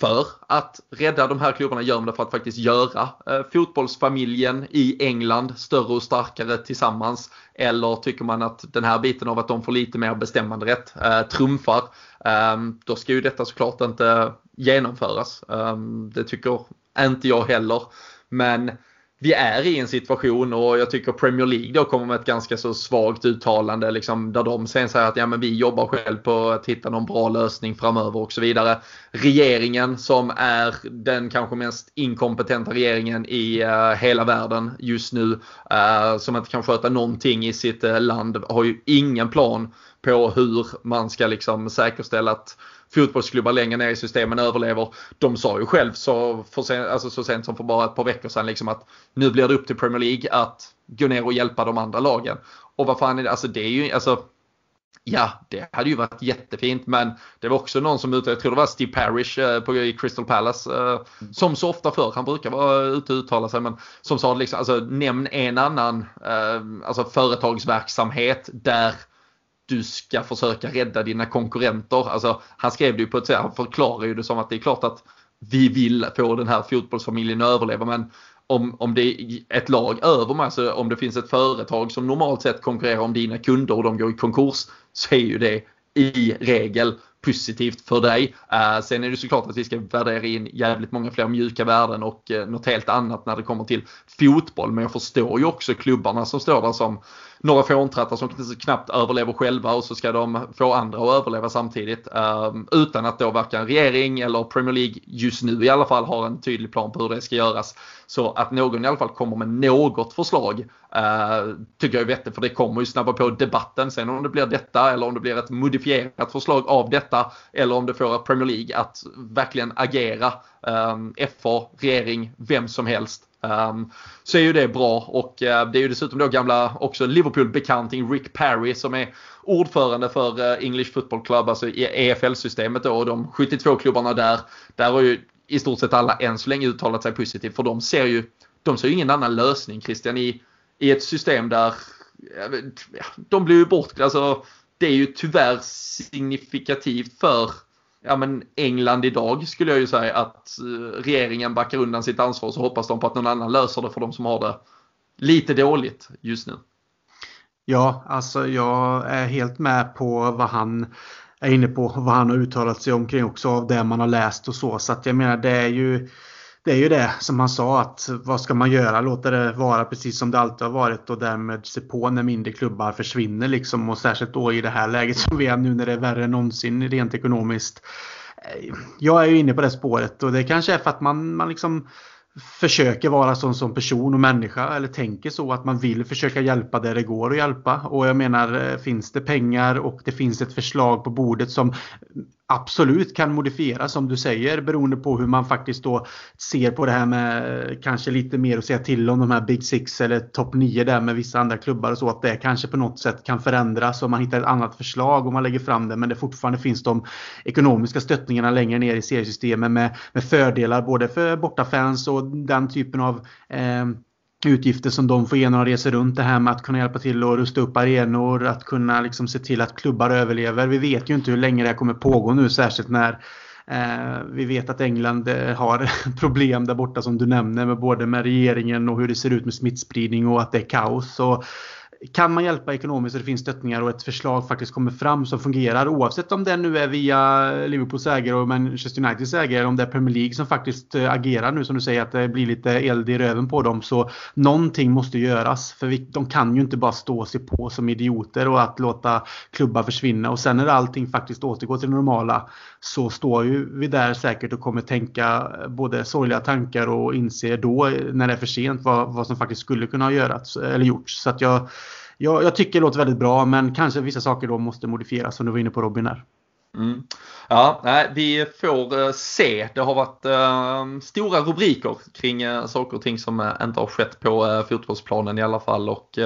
för att rädda de här klubbarna, gör man det för att faktiskt göra eh, fotbollsfamiljen i England större och starkare tillsammans? Eller tycker man att den här biten av att de får lite mer bestämmanderätt, eh, trumfar? Eh, då ska ju detta såklart inte genomföras. Eh, det tycker inte jag heller. Men vi är i en situation och jag tycker Premier League då kommer med ett ganska så svagt uttalande liksom, där de sen säger att ja, men vi jobbar själv på att hitta någon bra lösning framöver och så vidare. Regeringen som är den kanske mest inkompetenta regeringen i uh, hela världen just nu uh, som inte kan sköta någonting i sitt uh, land har ju ingen plan på hur man ska liksom säkerställa att fotbollsklubbar längre ner i systemen överlever. De sa ju själv så, för sen, alltså så sent som för bara ett par veckor sedan liksom att nu blir det upp till Premier League att gå ner och hjälpa de andra lagen. Och vad fan är det, alltså det är ju, alltså Ja, det hade ju varit jättefint men det var också någon som ute, jag tror det var Steve Parrish eh, på, i Crystal Palace, eh, som så ofta förr, han brukar vara ute och uttala sig, men som sa liksom, alltså nämn en annan eh, alltså företagsverksamhet där du ska försöka rädda dina konkurrenter. Alltså, han skrev det ju på ett sätt, han förklarar ju det som att det är klart att vi vill få den här fotbollsfamiljen att överleva men om, om det är ett lag över mig, alltså om det finns ett företag som normalt sett konkurrerar om dina kunder och de går i konkurs så är ju det i regel positivt för dig. Eh, sen är det såklart att vi ska värdera in jävligt många fler mjuka värden och eh, något helt annat när det kommer till fotboll. Men jag förstår ju också klubbarna som står där som några fåntrattar som knappt överlever själva och så ska de få andra att överleva samtidigt. Ehm, utan att då varken regering eller Premier League just nu i alla fall har en tydlig plan på hur det ska göras. Så att någon i alla fall kommer med något förslag eh, tycker jag är vettigt för det kommer ju snabba på debatten. Sen om det blir detta eller om det blir ett modifierat förslag av detta eller om det får Premier League att verkligen agera. Ehm, um, FA, regering, vem som helst Um, så är ju det bra och uh, det är ju dessutom då gamla också Liverpool-bekanting Rick Parry som är ordförande för uh, English Football Club, alltså i EFL-systemet då och de 72 klubbarna där. Där har ju i stort sett alla än så länge uttalat sig positivt för de ser ju, de ser ju ingen annan lösning Christian i, i ett system där ja, de blir ju bort, alltså det är ju tyvärr signifikativt för ja, men England idag skulle jag ju säga att eh, regeringen backar undan sitt ansvar så hoppas de på att någon annan löser det för de som har det lite dåligt just nu. Ja, alltså jag är helt med på vad han är inne på, vad han har uttalat sig omkring också av det man har läst och så. Så att jag menar det är ju det är ju det som han sa att vad ska man göra? Låta det vara precis som det alltid har varit och därmed se på när mindre klubbar försvinner liksom och särskilt då i det här läget som vi är nu när det är värre än någonsin rent ekonomiskt. Jag är ju inne på det spåret och det kanske är för att man, man liksom försöker vara sån som person och människa eller tänker så att man vill försöka hjälpa där det går att hjälpa. Och jag menar, eh, finns det pengar och det finns ett förslag på bordet som absolut kan modifieras som du säger beroende på hur man faktiskt då ser på det här med kanske lite mer att säga till om de här Big Six eller topp 9 där med vissa andra klubbar och så att det kanske på något sätt kan förändras om man hittar ett annat förslag och man lägger fram det. Men det fortfarande finns de ekonomiska stöttningarna längre ner i seriesystemet med, med fördelar både för bortafans och den typen av eh, utgifter som de får igenom reser runt det här med att kunna hjälpa till att rusta upp arenor, att kunna liksom se till att klubbar överlever. Vi vet ju inte hur länge det här kommer pågå nu, särskilt när eh, vi vet att England eh, har problem där borta som du nämner, med både med regeringen och hur det ser ut med smittspridning och att det är kaos. Och, kan man hjälpa ekonomiskt och det finns stöttningar och ett förslag faktiskt kommer fram som fungerar oavsett om det nu är via Liverpools ägare och Manchester Uniteds ägare eller om det är Premier League som faktiskt eh, agerar nu som du säger att det blir lite eld i röven på dem. Så någonting måste göras för vi, de kan ju inte bara stå och se på som idioter och att låta klubbar försvinna. Och sen när allting faktiskt återgår till det normala så står ju vi där säkert och kommer tänka eh, både sorgliga tankar och inse då eh, när det är för sent vad, vad som faktiskt skulle kunna ha görats eller gjorts. Så att jag jag, jag tycker det låter väldigt bra men kanske vissa saker då måste modifieras som du var inne på Robin där. Mm. Ja, nej, vi får eh, se. Det har varit eh, stora rubriker kring eh, saker och ting som inte har skett på fotbollsplanen i alla fall. Och,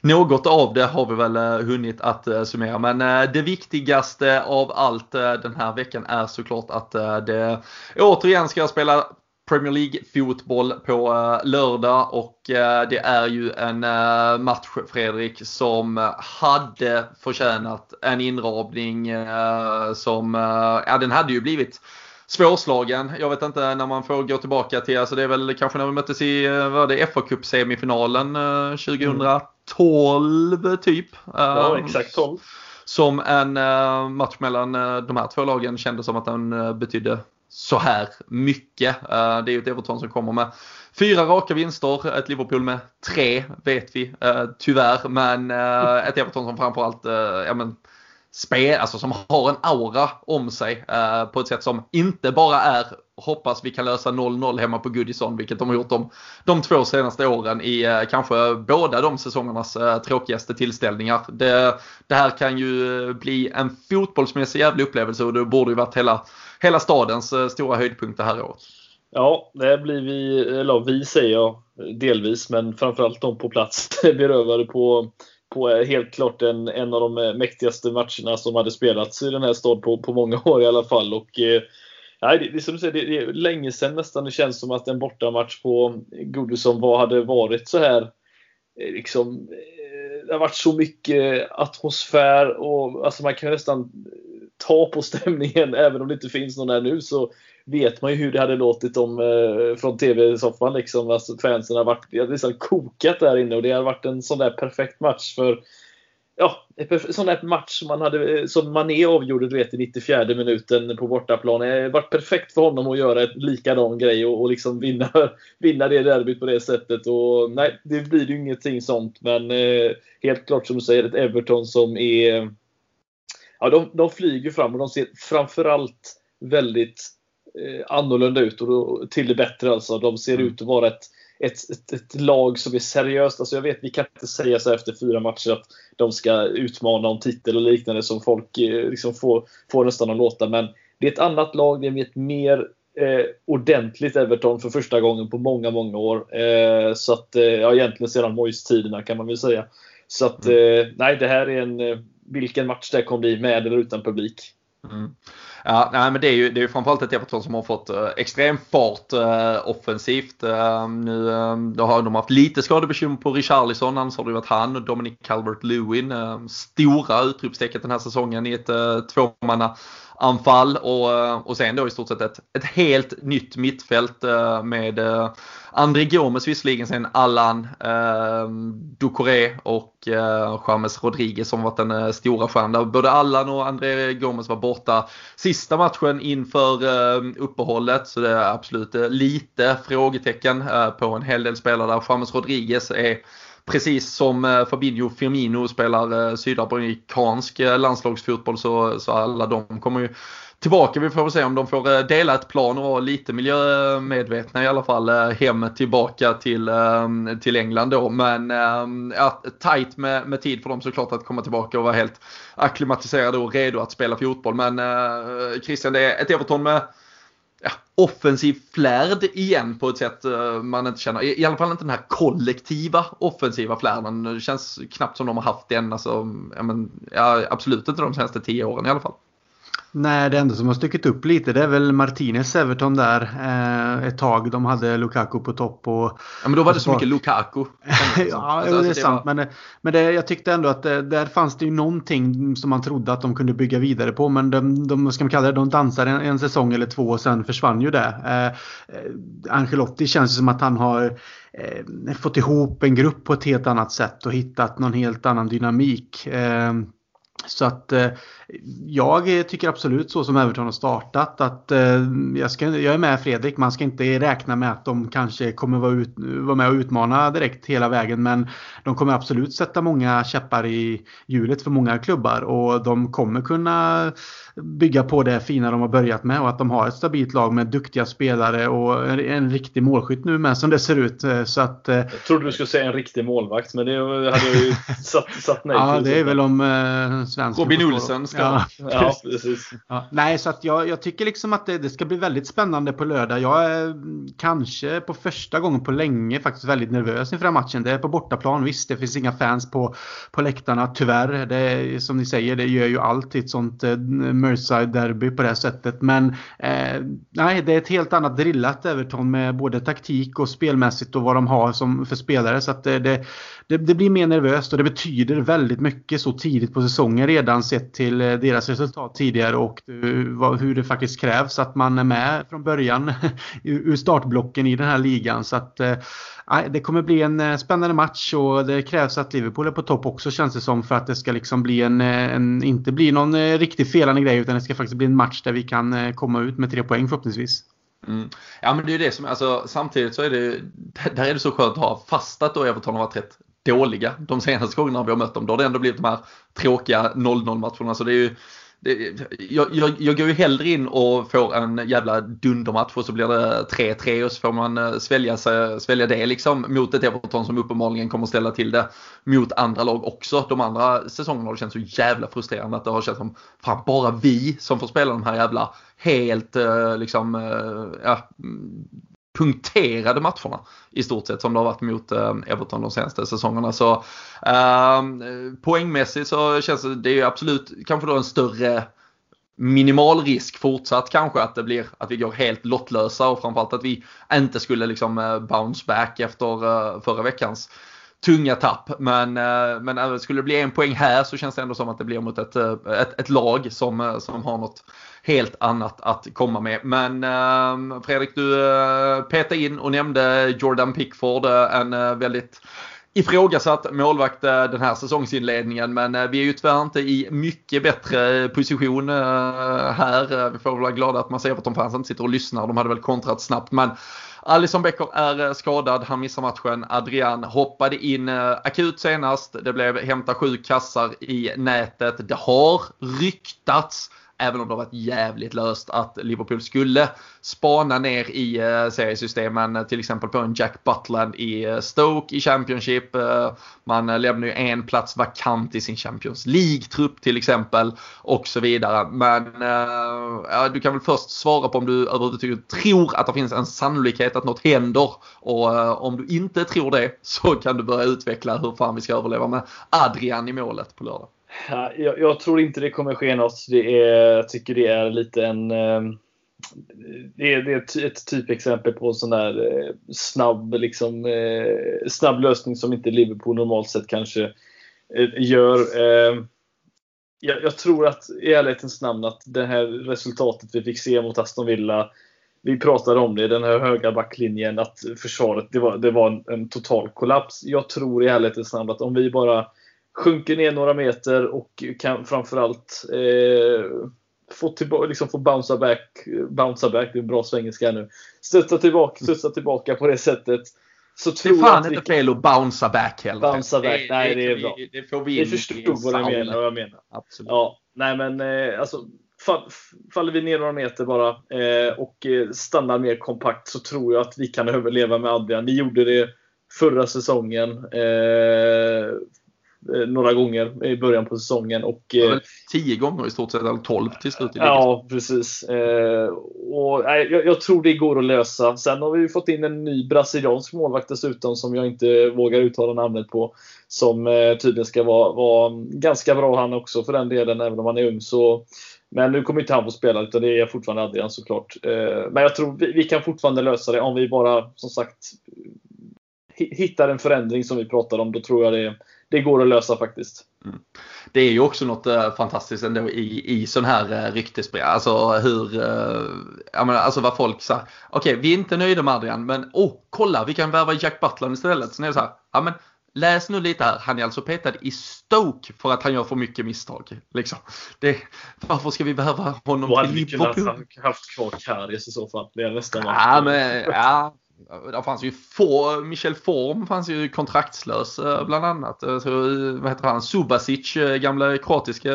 något av det har vi väl hunnit att summera. Men det viktigaste av allt den här veckan är såklart att det återigen ska spela Premier League-fotboll på eh, lördag och eh, det är ju en eh, match, Fredrik, som hade förtjänat en inramning som, ja den hade ju blivit svårslagen. Jag vet inte när man får gå tillbaka till, alltså det är väl kanske när vi möttes i, vad det fa Cup semifinalen 2012 mm. typ. Ja, exakt 12. Som en match mellan de här två lagen kändes som att den betydde så här mycket. Eh, det är ju ett Everton som kommer med fyra raka vinster, ett Liverpool med tre vet vi eh, tyvärr. Men eh, ett Everton som framförallt ja, men, spel, alltså som har en aura om sig på ett sätt som inte bara är hoppas vi kan lösa 0-0 hemma på Goodison, vilket de har gjort de, de två senaste åren i eh, kanske båda de säsongernas eh, tråkigaste tillställningar. Det, det, här kan ju bli en fotbollsmässig jävla upplevelse och det borde ju varit hela, hela stadens eh, stora höjdpunkt det här året. Ja, det blir vi, eller vi säger jag delvis, men framförallt de på plats berövade på på eh, helt klart en, en av de eh, mäktigaste matcherna som hade spelats i den här staden på, på många år i alla fall. Och, Nej, det, det, som du säger, det, det är länge sedan nästan det känns som att en bortamatch på Goodison var, hade varit så här liksom, det har varit så mycket atmosfär och alltså man kan nästan ta på stämningen även om det inte finns någon här nu så vet man ju hur det hade låtit om eh, från TV-soffan liksom. Alltså fansen har varit, det har kokat där inne och det har varit en sån där perfekt match för ja, en sån där match som, man hade, som Mané avgjorde du vet, i 94 minuten på bortaplan. Det har varit perfekt för honom att göra en likadan grej och, och liksom vinna, vinna det derbyt på det sättet. Och, nej, det blir ju ingenting sånt. Men eh, helt klart som du säger, ett Everton som är... Ja, de, de flyger fram och de ser framförallt väldigt eh, annorlunda ut och då, till det bättre alltså. De ser mm. ut att vara ett ett, ett, ett, lag som är seriöst. Alltså jag vet, vi kan inte säga så efter fyra matcher att de ska utmana om titel och liknande som folk eh, liksom får, får nästan att låta. Men det är ett annat lag, det är ett mer eh, ordentligt Everton för första gången på många, många år. Eh, så att, eh, ja egentligen sedan Moyes-tiderna kan man väl säga. Så att, mm. eh, nej det här är en, eh, vilken match det kommer bli med eller utan publik. Mm. Ja, nej, men det är ju, det är ju framförallt ett Everton som har fått eh, extrem fart eh, offensivt. Eh, nu eh, då har de haft lite skadebekymmer på Richarlison, annars har det varit han och Dominic Calvert-Lewin. Ehm, stora utropstecken den här säsongen i ett eh, tvåmanna anfall och, eh, och sen då i stort sett ett, ett helt nytt mittfält eh, med eh, André Gomes visserligen, sen Allan eh, Ducoré och eh, James Rodriguez som varit den stora stjärnan. Både Allan och André Gomes var borta sista matchen inför eh, uppehållet så det är absolut lite frågetecken på en hel del spelare där. James Rodriguez är precis som eh, Fabinho Firmino spelar eh, sydamerikansk eh, landslagsfotboll så, så alla de kommer ju tillbaka. Vi får väl se om de får dela ett plan och vara lite miljömedvetna i alla fall hem tillbaka till, till England då. Men ja, tajt med, med tid för dem såklart att komma tillbaka och vara helt akklimatiserade och redo att spela fotboll. Men Christian, det är ett Everton med ja, offensiv flärd igen på ett sätt eh, man inte känner. I alla fall inte den här kollektiva offensiva flärden. Det känns knappt som de har haft den. Alltså, ja, men, ja, absolut inte de senaste tio åren i alla fall. Nej, det enda som har stuckit upp lite det är väl Martinez Everton där eh, ett tag. De hade Lukaku på topp. Och, ja, men då var det så mycket Lukaku. ja, alltså, det är sant. Var... Men, men det, jag tyckte ändå att det, där fanns det ju någonting som man trodde att de kunde bygga vidare på. Men de, de ska man kalla det, de dansade en, en säsong eller två och sen försvann ju det. Eh, eh Angelotti känns som att han har eh, fått ihop en grupp på ett helt annat sätt och hittat någon helt annan dynamik. Eh, så att eh, jag tycker absolut så som Everton har startat att eh, jag, ska, jag är med Fredrik. Man ska inte räkna med att de kanske kommer vara, ut, vara med och utmana direkt hela vägen. Men de kommer absolut sätta många käppar i hjulet för många klubbar och de kommer kunna bygga på det fina de har börjat med och att de har ett stabilt lag med duktiga spelare och en, en riktig målskytt nu med som det ser ut. Eh, så att, eh, jag trodde du skulle säga en riktig målvakt men det hade jag ju satt, satt nej Ja, det är väl om eh, svensk Robin Olsen ska ja, ja, precis. Ja, nej, så att jag, jag tycker liksom att det, det, ska bli väldigt spännande på lördag. Jag är kanske på första gången på länge faktiskt väldigt nervös inför matchen. Det är på bortaplan, visst det finns inga fans på, på läktarna tyvärr. Det är, som ni säger, det gör ju alltid ett sånt eh, Merseyside-derby på det sättet. Men eh, nej, det är ett helt annat drillat Everton med både taktik och spelmässigt och vad de har som för spelare. Så att det, det, det, det blir mer nervöst och det betyder väldigt mycket så tidigt på säsongen redan sett till eh, deras resultat tidigare och eh, hur det faktiskt krävs att man är med från början ur startblocken i den här ligan. Så att eh, det kommer bli en spännande match och det krävs att Liverpool är på topp också känns det som för att det ska liksom bli en, en inte bli någon riktigt felande grej utan det ska faktiskt bli en match där vi kan komma ut med tre poäng förhoppningsvis. Mm. Ja men det är ju det som, alltså samtidigt så är det där är det så skönt att ha fastat då Everton har varit rätt dåliga de senaste gångerna vi har mött dem. Då har det ändå blivit de här tråkiga 0-0 matcherna. Så det är ju det, jag, jag, jag, går ju hellre in och får en jävla dundermatch och så blir det 3-3 och så får man eh, svälja, svälja, svälja det liksom mot ett Everton som uppenbarligen kommer ställa till det mot andra lag också. De andra säsongerna har det känts så jävla frustrerande att det har känts som fan bara vi som får spela de här jävla helt eh, liksom eh, ja, punkterade matcherna i stort sett som det har varit mot eh, Everton de senaste säsongerna. Så eh, poängmässigt så känns det, det är absolut kanske då en större minimal risk fortsatt kanske att det blir att vi går helt lottlösa och framförallt att vi inte skulle liksom eh, bounce back efter eh, förra veckans tunga tapp. Men, eh, men eh, skulle det bli en poäng här så känns det ändå som att det blir mot ett, eh, ett, ett lag som, som har något helt annat att komma med. Men Fredrik, du eh, petade in och nämnde Jordan Pickford, en väldigt ifrågasatt målvakt den här säsongsinledningen. Men eh, vi är ju tyvärr inte i mycket bättre eh, position eh, här. Vi får väl vara glada att man ser att de fans inte sitter och lyssnar. De hade väl kontrat snabbt. Men Alison Becker är skadad, han missar matchen. Adrian hoppade in akut senast. Det blev hämta sju kassar i nätet. Det har ryktats Även om det har varit jävligt löst att Liverpool skulle spana ner i eh, seriesystemen. Till exempel på en Jack Butland i eh, Stoke i Championship. Eh, man lämnar ju en plats vakant i sin Champions League-trupp till exempel. Och så vidare. Men ja, du kan väl först svara på om du överhuvudtaget tror att det finns en sannolikhet att något händer. Och om du inte tror det så kan du börja utveckla hur fan vi ska överleva med Adrian i målet på lördag. Jag, jag, tror inte det kommer ske något. Det är, jag tycker det är lite en... Ehm, det är, det är ett typexempel på en sån där eh, snabb, liksom, eh, snabb lösning som inte Liverpool normalt sett kanske eh, gör. Ehm, jag, jag tror att i ärlighetens namn att det här resultatet vi fick se mot Aston Villa vi pratade om det, den här höga backlinjen, att försvaret, det var, det var en, en total kollaps. Jag tror i ärlighetens namn att om vi bara sjunker ner några meter och kan framförallt eh, få, tillbaka, liksom få bouncea back, bouncea back, det är en bra svengelska nu. Studsa tillbaka, studsa tillbaka på det sättet. Så det är fan inte fel att bouncea back heller. Bouncea back, det, nej det, är bra. Det, det får vi Ni förstod vad jag menar. Vad jag menar. Absolut. Ja, nej men eh, alltså fall, faller vi ner några meter bara eh, och eh, stannar mer kompakt så tror jag att vi kan överleva med Adrian. Vi gjorde det förra säsongen. Eh, några gånger i början på säsongen. Och, eh, tio gånger i stort sett, eller tolv till slut. ja, precis. Eh, och, jag, jag, tror det går att lösa. Sen har vi fått in en ny brasiliansk målvakt dessutom som jag inte vågar uttala namnet på. Som tydligen ska vara, vara ganska bra han också för den delen, även om han är ung. Så, men nu kommer inte han få spela utan det är fortfarande Adrian såklart. Men jag tror vi, vi kan fortfarande lösa det om vi bara som sagt hittar en förändring som vi pratade om. Då tror jag det det går att lösa faktiskt. Mm. Det är ju också något äh, fantastiskt ändå i, i sån här äh, ryktesspel. Alltså hur, äh, jag menar, alltså vad folk säger. Okej, okay, vi är inte nöjda med Adrian, men oh, kolla, vi kan värva Jack Butler istället. Så är det så här, ja men läs nu lite här. Han är alltså petad i Stoke för att han gör för mycket misstag. Liksom. Det, varför ska vi behöva honom Då hade vi kunnat haft kvar Karius i så fall. Det är nästan ja, men, ja, där fanns ju få, Michel Form fanns ju kontraktslös eh, bland annat. Eh, så, eh, vad heter han? Subasic, gamla kroatiska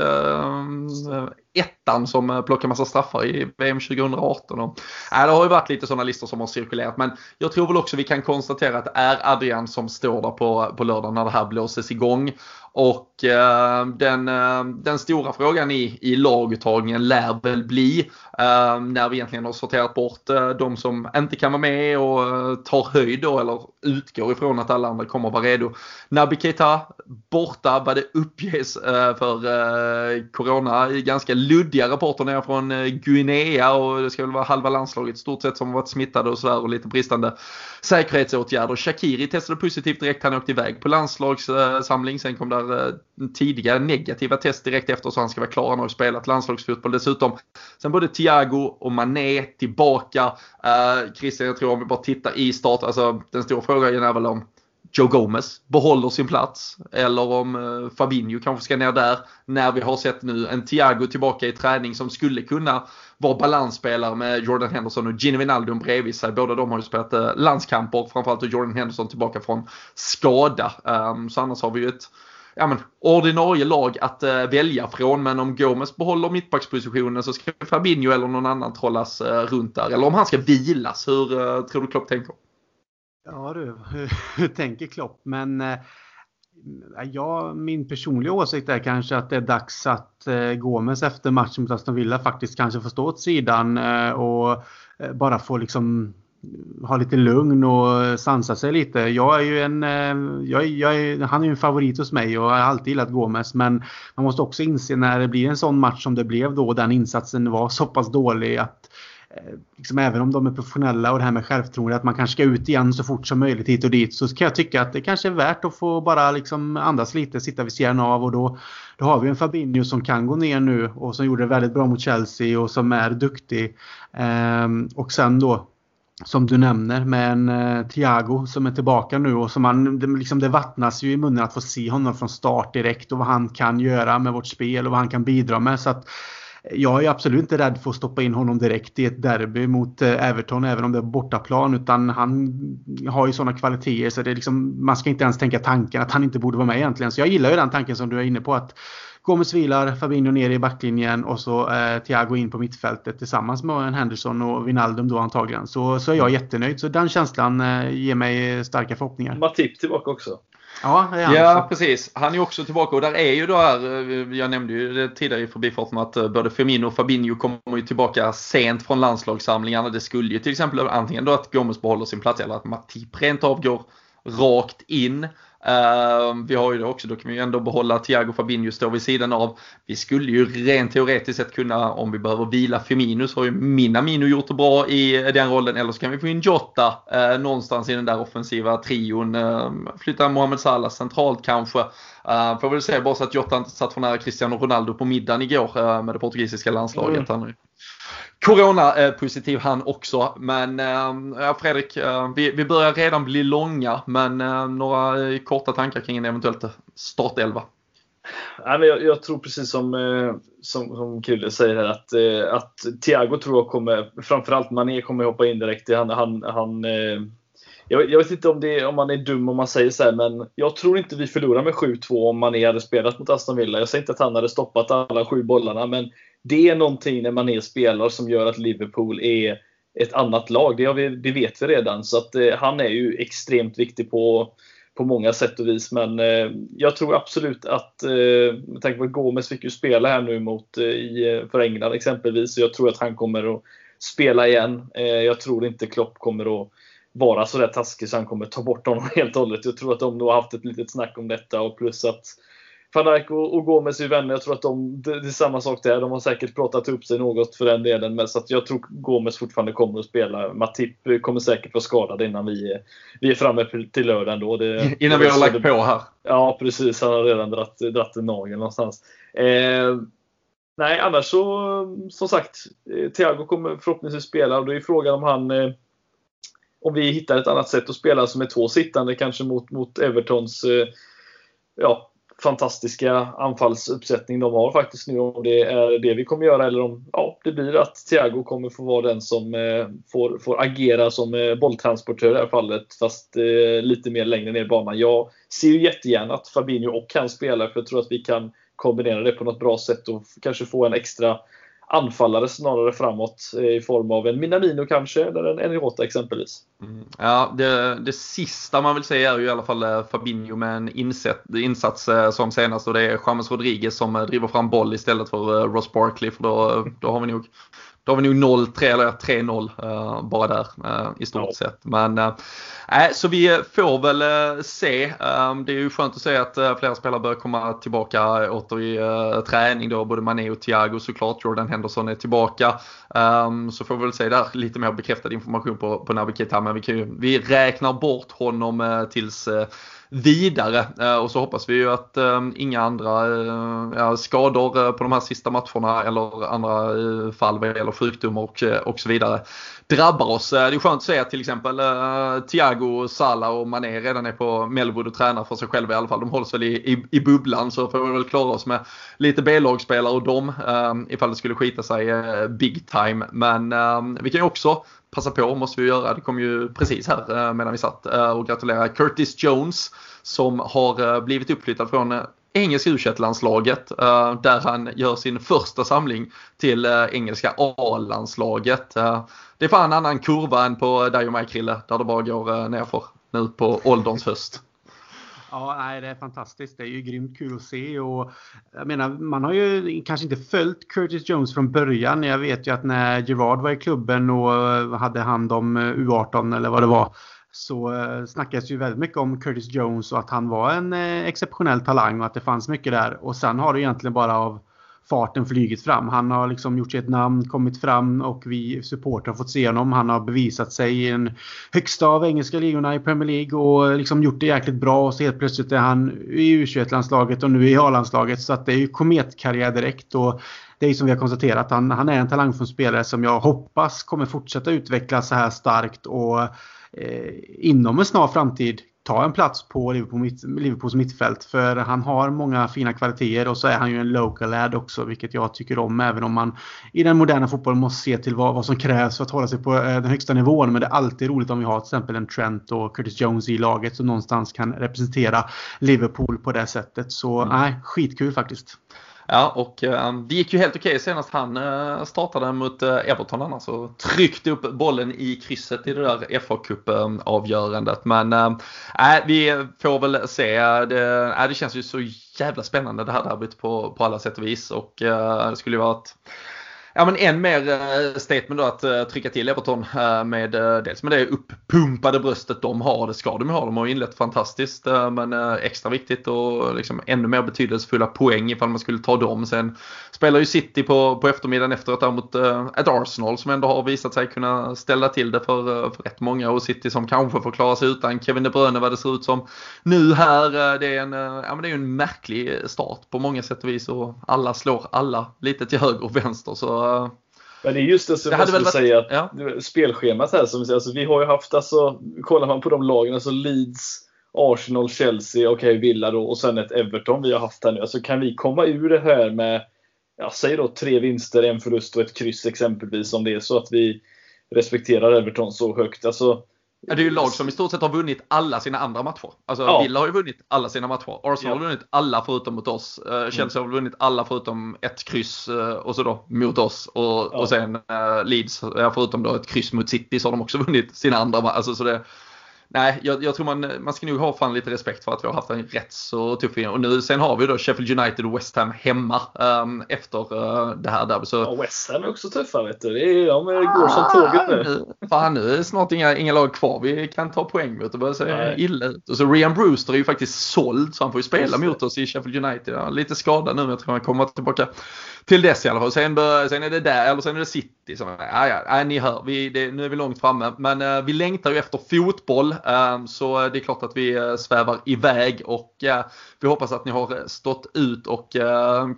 ettan som eh, plockar massa straffar i VM 2018. Och, äh, det har ju varit lite sådana listor som har cirkulerat men jag tror väl också vi kan konstatera att det är Adrian som står där på, på lördag när det här blåses igång. Och eh, den, eh, den stora frågan i, i laguttagningen lär väl bli eh, när vi egentligen har sorterat bort eh, de som inte kan vara med och eh, tar höjd då eller utgår ifrån att alla andra kommer att vara redo. Naby Keita borta vad det uppges eh, för eh, Corona i ganska luddiga rapporter ner från eh, Guinea och det ska väl vara halva landslaget i stort sett som varit smittade och sådär och lite bristande säkerhetsåtgärder. Shakiri testade positivt direkt, han åkte iväg på landslagssamling. Sen kom där tidigare tidiga negativa test direkt efter så han ska vara klar. Han har ju spelat landslagsfotboll dessutom. Sen både Thiago och Mané tillbaka. Uh, Christian, jag tror om vi bara tittar i start, alltså den stora frågan är väl om Joe Gomez behåller sin plats eller om eh, Fabinho kanske ska ner där. När vi har sett nu en Thiago tillbaka i träning som skulle kunna vara balansspelare med Jordan Henderson och Gino Wijnaldum bredvid sig. Båda de har ju spelat eh, landskamper, framförallt och Jordan Henderson tillbaka från skada. Um, så annars har vi ju ett ja, men, ordinarie lag att uh, välja från. Men om Gomes behåller mittbackspositionen så ska Fabinho eller någon annan trollas uh, runt där. Eller om han ska vilas. Hur uh, tror du Klopp tänker? Ja du, hur tänker Klopp? Men eh, ja, min personliga åsikt är kanske att det är dags att eh, Gomes efter matchen mot Aston Villa faktiskt kanske får stå åt sidan eh, och bara få liksom ha lite lugn och sansa sig lite. Jag är ju en, jag, jag är, han är ju en favorit hos mig och jag har alltid gillat Gomes. Men man måste också inse när det blir en sån match som det blev då, och den insatsen var så pass dålig att Eh, liksom även om de är professionella och det här med självförtroende, att man kanske ska ut igen så fort som möjligt hit och dit, så kan jag tycka att det kanske är värt att få bara liksom andas lite, sitta vid sidan av och då, då har vi en Fabinho som kan gå ner nu och som gjorde det väldigt bra mot Chelsea och som är duktig. Ehm, och sen då som du nämner med en eh, Thiago som är tillbaka nu och som man, det, liksom det vattnas ju i munnen att få se honom från start direkt och vad han kan göra med vårt spel och vad han kan bidra med. Så att jag är absolut inte rädd för att stoppa in honom direkt i ett derby mot eh, Everton, även om det är bortaplan. Utan han har ju sådana kvaliteter så det är liksom, man ska inte ens tänka tanken att han inte borde vara med egentligen. Så jag gillar ju den tanken som du är inne på. att Gomes vilar, Fabinho ner i backlinjen och så eh, Thiago in på mittfältet tillsammans med Henderson och Wijnaldum då antagligen. Så, så är jag jättenöjd. Så den känslan eh, ger mig starka förhoppningar. Matip tillbaka också. Ja, ja precis. Han är också tillbaka och där är ju då här, eh, jag nämnde ju det tidigare i förbifarten att eh, både Firmino och Fabinho kommer ju tillbaka sent från landslagssamlingarna. Det skulle ju till exempel antingen då att Gomes behåller sin plats eller att Matip rent av går rakt in. Uh, vi har ju det också, då kan vi ju ändå behålla Thiago Fabinho stå vid sidan av. Vi skulle ju rent teoretiskt sett kunna, om vi behöver vila Firmino, så har ju Minamino gjort det bra i den rollen. Eller så kan vi få in Jota uh, någonstans i den där offensiva trion. Uh, flytta Mohamed Salah centralt kanske. Uh, får väl säga bara så att Jota inte satt för nära Cristiano Ronaldo på middagen igår uh, med det portugisiska landslaget. Mm. Corona-positiv han också. Men ehm, ja, Fredrik, eh, vi, vi börjar redan bli långa. Men eh, några eh, korta tankar kring en eventuellt startelva? Jag, jag, tror precis som, som, som Krille säger här att, att Thiago tror jag kommer, framförallt Mané kommer hoppa in direkt. Han, han, han, jag, jag, vet inte om, det, om man är dum om man säger så här, men jag tror inte vi förlorar med 7-2 om Mané hade spelat mot Aston Villa. Jag säger inte att han hade stoppat alla sju bollarna, men det är någonting när man är spelare som gör att Liverpool är ett annat lag. Det, vi, det vet vi redan. Så att, eh, han är ju extremt viktig på, på många sätt och vis. Men eh, jag tror absolut att, eh, med tanke på att Gomes fick ju spela här nu mot, eh, i, eh, för England exempelvis. Så jag tror att han kommer att spela igen. Eh, jag tror inte Klopp kommer att vara så där taskig så han kommer ta bort honom helt och hållet. Jag tror att de nog har haft ett litet snack om detta och plus att van Dijk och, och Gomes är vänner. Jag tror att de, det, det, är samma sak där. De har säkert pratat upp sig något för den delen. Men så jag tror Gomes fortfarande kommer att spela. Matip kommer säkert vara skadad innan vi, vi är framme till lördag ändå. Det, innan vi har lagt på här. Ja, precis. Han har redan dratt, dratt en nagel någonstans. Eh, nej, annars så som sagt. Eh, Thiago kommer förhoppningsvis spela och då är frågan om han eh, om vi hittar ett annat sätt att spela som är två sittande kanske mot, mot Evertons eh, ja, fantastiska anfallsuppsättning de har faktiskt nu. Om det är det vi kommer göra eller om ja, det blir att Thiago kommer få vara den som eh, får, får agera som eh, bolltransportör i det här fallet. Fast eh, lite mer längre ner i banan. Jag ser ju jättegärna att Fabinho och han spelar för jag tror att vi kan kombinera det på något bra sätt och kanske få en extra anfallare snarare framåt eh, i form av en Minamino kanske eller en Enriota exempelvis. Mm. Ja, det, det sista man vill säga är ju i alla fall eh, Fabinho med en insats, insats som senast och det är James Rodriguez som driver fram boll istället för Ross Barkley för då, då har vi nog då har vi nog 0-3 eller 3-0 uh, bara där uh, i stort ja. sett. Men uh, så vi får väl se. Um, det är ju skönt att se att flera spelare börjar komma tillbaka åter i träning då. Både Mané och Thiago såklart. Jordan Henderson är tillbaka. Um, så får vi väl se där lite mer bekräftad information på, på Naby Keita. Men vi, kan ju, vi räknar bort honom tills vidare. Eh, och så hoppas vi ju att eh, inga andra eh, skador på de här sista matcherna eller andra fall vad gäller sjukdomar och, och så vidare drabbar oss. Det är skönt att se att till exempel Thiago, Salah och Mané redan är på Melwood och tränar för sig själva i alla fall. De hålls väl i, i, i bubblan så får vi väl klara oss med lite B-lagsspelare och dem ifall det skulle skita sig big time. Men vi kan ju också passa på måste vi göra. Det kom ju precis här eh, medan vi satt eh, och gratulera Curtis Jones som har eh, blivit uppflyttad från engelska u landslaget där han gör sin första samling till engelska A-landslaget. Det är fan en annan kurva än på dig och mig Krille, där det bara går nerför nu på ålderns höst. Ja, nej, det är fantastiskt. Det är ju grymt kul att se. Och, jag menar, man har ju kanske inte följt Curtis Jones från början. Jag vet ju att när Gerard var i klubben och eh, hade hand om eh, U18 eller vad det var så eh, snackades ju väldigt mycket om Curtis Jones och att han var en eh, exceptionell talang och att det fanns mycket där. Och sen har det egentligen bara av farten flygit fram. Han har liksom gjort sig ett namn, kommit fram och vi supportrar har fått se honom. Han har bevisat sig i den högsta av engelska ligorna i Premier League och liksom gjort det jäkligt bra. Och så helt plötsligt är han i U21-landslaget och nu i A-landslaget. Så att det är ju kometkarriär direkt. Och det är som vi har konstaterat, han, han är en talangfull spelare som jag hoppas kommer fortsätta utvecklas så här starkt och eh, inom en snar framtid ta en plats på Liverpool mitt, Liverpools mittfält. För han har många fina kvaliteter och så är han ju en local lad också, vilket jag tycker om. Även om man i den moderna fotbollen måste se till vad, vad som krävs för att hålla sig på eh, den högsta nivån. Men det är alltid roligt om vi har till exempel en Trent och Curtis Jones i laget som någonstans kan representera Liverpool på det sättet. Så mm. nej, skitkul faktiskt. Ja, och eh, det gick ju helt okej okay senast han eh, startade mot eh, Everton annars. Och tryckte upp bollen i krysset i det där fa cup avgörandet Men äh, vi får väl se. Det, äh, det känns ju så jävla spännande det här derbyt på, på alla sätt och vis. Och äh, det skulle ju vara ett ja, men än mer eh, statement då att eh, trycka till Everton eh, med dels med det uppumpade bröstet de har. Det ska de ha. De har inlett fantastiskt men extra viktigt och liksom ännu mer betydelsefulla poäng ifall man skulle ta dem. Sen spelar ju City på, på eftermiddagen efteråt där mot ett Arsenal som ändå har visat sig kunna ställa till det för, för rätt många och City som kanske får klara sig utan Kevin De Bruyne vad det ser ut som nu här. Det är en, ja, men det är en märklig start på många sätt och vis och alla slår alla lite till höger och vänster. Så men det är just det som det jag skulle varit, säga, att ja. spelschemat här som alltså, vi har ju haft alltså, kollar man på de lagen, alltså Leeds, Arsenal, Chelsea, okej okay, Villa då och sen ett Everton vi har haft här nu. Alltså kan vi komma ur det här med, ja, säg då tre vinster, en förlust och ett kryss exempelvis om det är så att vi respekterar Everton så högt. Alltså, Ja, det är ju lag som i stort sett har vunnit alla sina andra matcher. Alltså ja. Villa har ju vunnit alla sina matcher. Arsenal ja. har vunnit alla förutom mot oss. Uh, Chelsea mm. har vunnit alla förutom ett kryss uh, och så då mot oss. Och, ja. och sen uh, Leeds, förutom då ett kryss mot City, så har de också vunnit sina andra matcher. Alltså, så det, nej, jag, jag, tror man, man ska nog ha fan lite respekt för att vi har haft en rätt så tuff Och nu, sen har vi då Sheffield United och West Ham hemma um, efter uh, det här derbyt. Ja, West Ham är också tuffa vet du. Det är, de går som ah, tåget nu. Fan, nu är det snart inga, inga lag kvar vi kan ta poäng mot. Det börjar se nej. illa ut. Och så Rian Brewster är ju faktiskt såld så han får ju spela mot oss i Sheffield United. Ja, lite skadad nu men jag tror han kommer tillbaka till dess i alla fall. Sen, sen är det där, eller sen är det City. Som, ja, ja, ja, ni hör, vi, det, nu är vi långt framme. Men uh, vi längtar ju efter fotboll. Uh, så det är klart att vi uh, svävar iväg och eh, vi hoppas att ni har stått ut och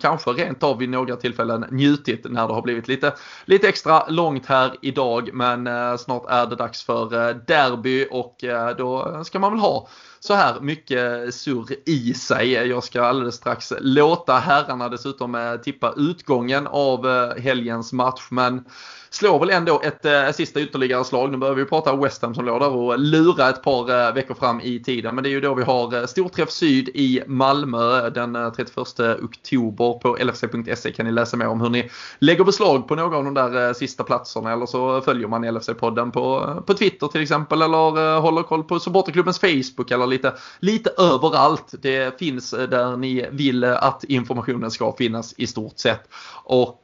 kanske rent av vid några tillfällen njutit när det har blivit lite, lite extra långt här idag. Men snart är det dags för derby och då ska man väl ha så här mycket surr i sig. Jag ska alldeles strax låta herrarna dessutom eh, tippa utgången av eh, helgens match. Men slår väl ändå ett eh, sista ytterligare slag. Nu börjar vi prata West Ham som låg där och lura ett par eh, veckor fram i tiden. Men det är ju då vi har eh, Storträff Syd i Malmö den eh, 31 oktober. På lfc.se kan ni läsa mer om hur ni lägger beslag på några av de där eh, sista platserna. Eller så följer man LFC-podden på, eh, på Twitter till exempel. Eller eh, håller koll på supporterklubbens Facebook eller lite, lite överallt. Det finns eh, där ni vill att informationen ska finnas i stort sett. Och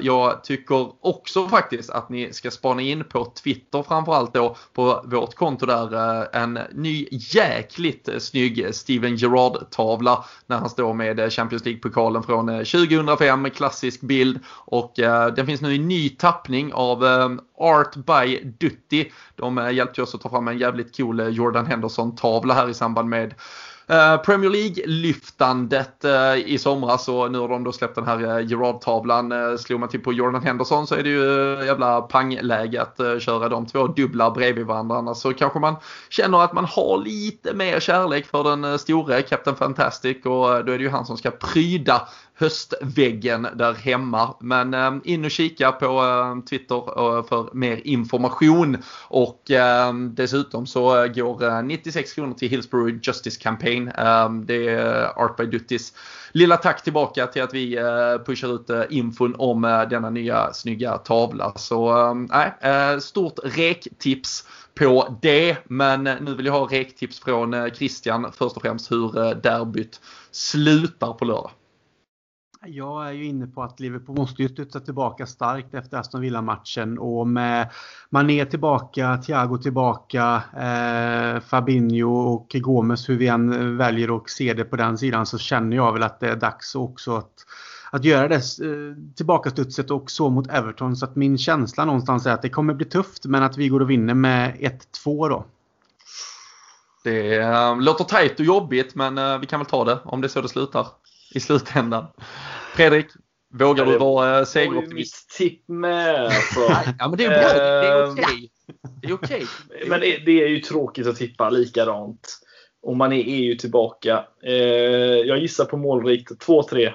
jag tycker också faktiskt att ni ska spana in på Twitter framförallt då på vårt konto där eh, en ny jäkligt eh, snygg Steven Gerrard-tavla när han står med eh, Champions League-pokalen från 2005, klassisk bild och den finns nu i ny tappning av Art by Dutti. De hjälpte oss att ta fram en jävligt cool Jordan Henderson-tavla här i samband med Eh, Premier League-lyftandet eh, i somras och nu har de då släppt den här eh, uh, Gerard-tavlan. Eh, slår man till på Jordan Henderson så är det ju eh, jävla pangläge att köra de två dubbla bredvid varandra. Annars Så kanske man känner att man har lite mer kärlek för den store Captain Fantastic och då är det ju han som ska pryda höstväggen där hemma. Men eh, in och kika på eh, Twitter eh, för mer information. Och dessutom så går 96 kronor till Hillsborough Justice Campaign. Det är Art by Duttis lilla tack tillbaka till att vi pushar ut infon om denna nya snygga tavla. Så nej, stort rektips på det. Men nu vill jag ha rektips från Christian först och främst hur derbyt slutar på lördag. Jag är ju inne på att Liverpool måste ju studsa tillbaka starkt efter Aston Villa-matchen och med Mané tillbaka, Thiago tillbaka, eh, Fabinho och Gomes, hur vi än väljer att se det på den sidan, så känner jag väl att det är dags också att, att göra det eh, tillbakastudset och så mot Everton. Så att min känsla någonstans är att det kommer bli tufft, men att vi går och vinner med 1-2 då. Det äh, låter tajt och jobbigt, men äh, vi kan väl ta det om det är så det slutar i slutändan. Fredrik, vågar du vara segeroptimist? mitt tipp med. Alltså. ja, men det är bra. Det är okej. Det är okej. Men det, det, är ju tråkigt att tippa likadant. Och man är, ju tillbaka. Eh, jag gissar på målrikt 2-3.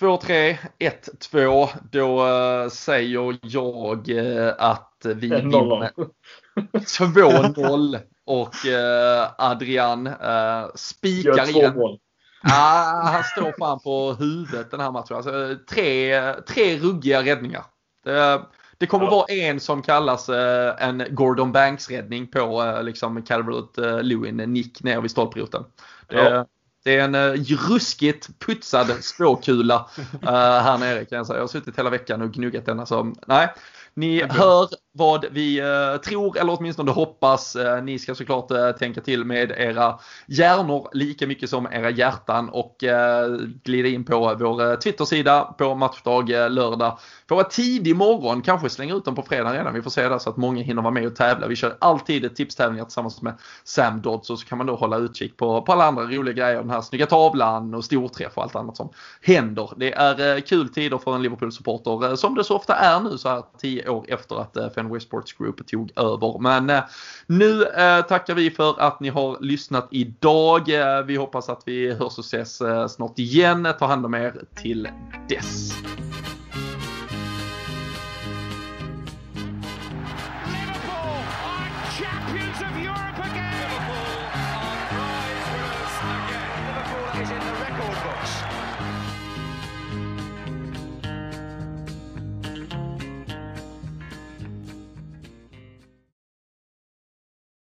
2-3, 1-2. Då säger jag att vi vinner 2-0 och Adrian spikar igen. Ah, han står fan på huvudet den här matchen. Alltså, tre, tre ruggiga räddningar. Det, det kommer ja. vara en som kallas eh, en Gordon Banks-räddning på eh, liksom Calvert eh, Lewin nick ner vid stolproten. Det, ja. det, är en eh, ruskigt putsad spåkula eh, här nere kan jag säga. Jag har suttit hela veckan och gnuggat den. Alltså, nej, ni hör vad vi eh, tror eller åtminstone hoppas. Eh, ni ska såklart eh, tänka till med era hjärnor lika mycket som era hjärtan och glida in på vår Twitter-sida på matchdag lördag. Får vara tidig morgon, kanske slänga ut dem på fredag redan. Vi får se där så att många hinner vara med och tävla. Vi kör alltid tipstävlingar tillsammans med Sam Dodds och så kan man då hålla utkik på, på alla andra roliga grejer. Den här snygga tavlan och storträff och allt annat som händer. Det är kul tider för en Liverpool-supporter som det så ofta är nu så här tio år efter att Fenway Sports Group tog över. Men eh, nu eh, tackar vi för att ni har lyssnat idag. Eh, vi hoppas att vi hörs och ses snart igen. Ta hand om er till dess.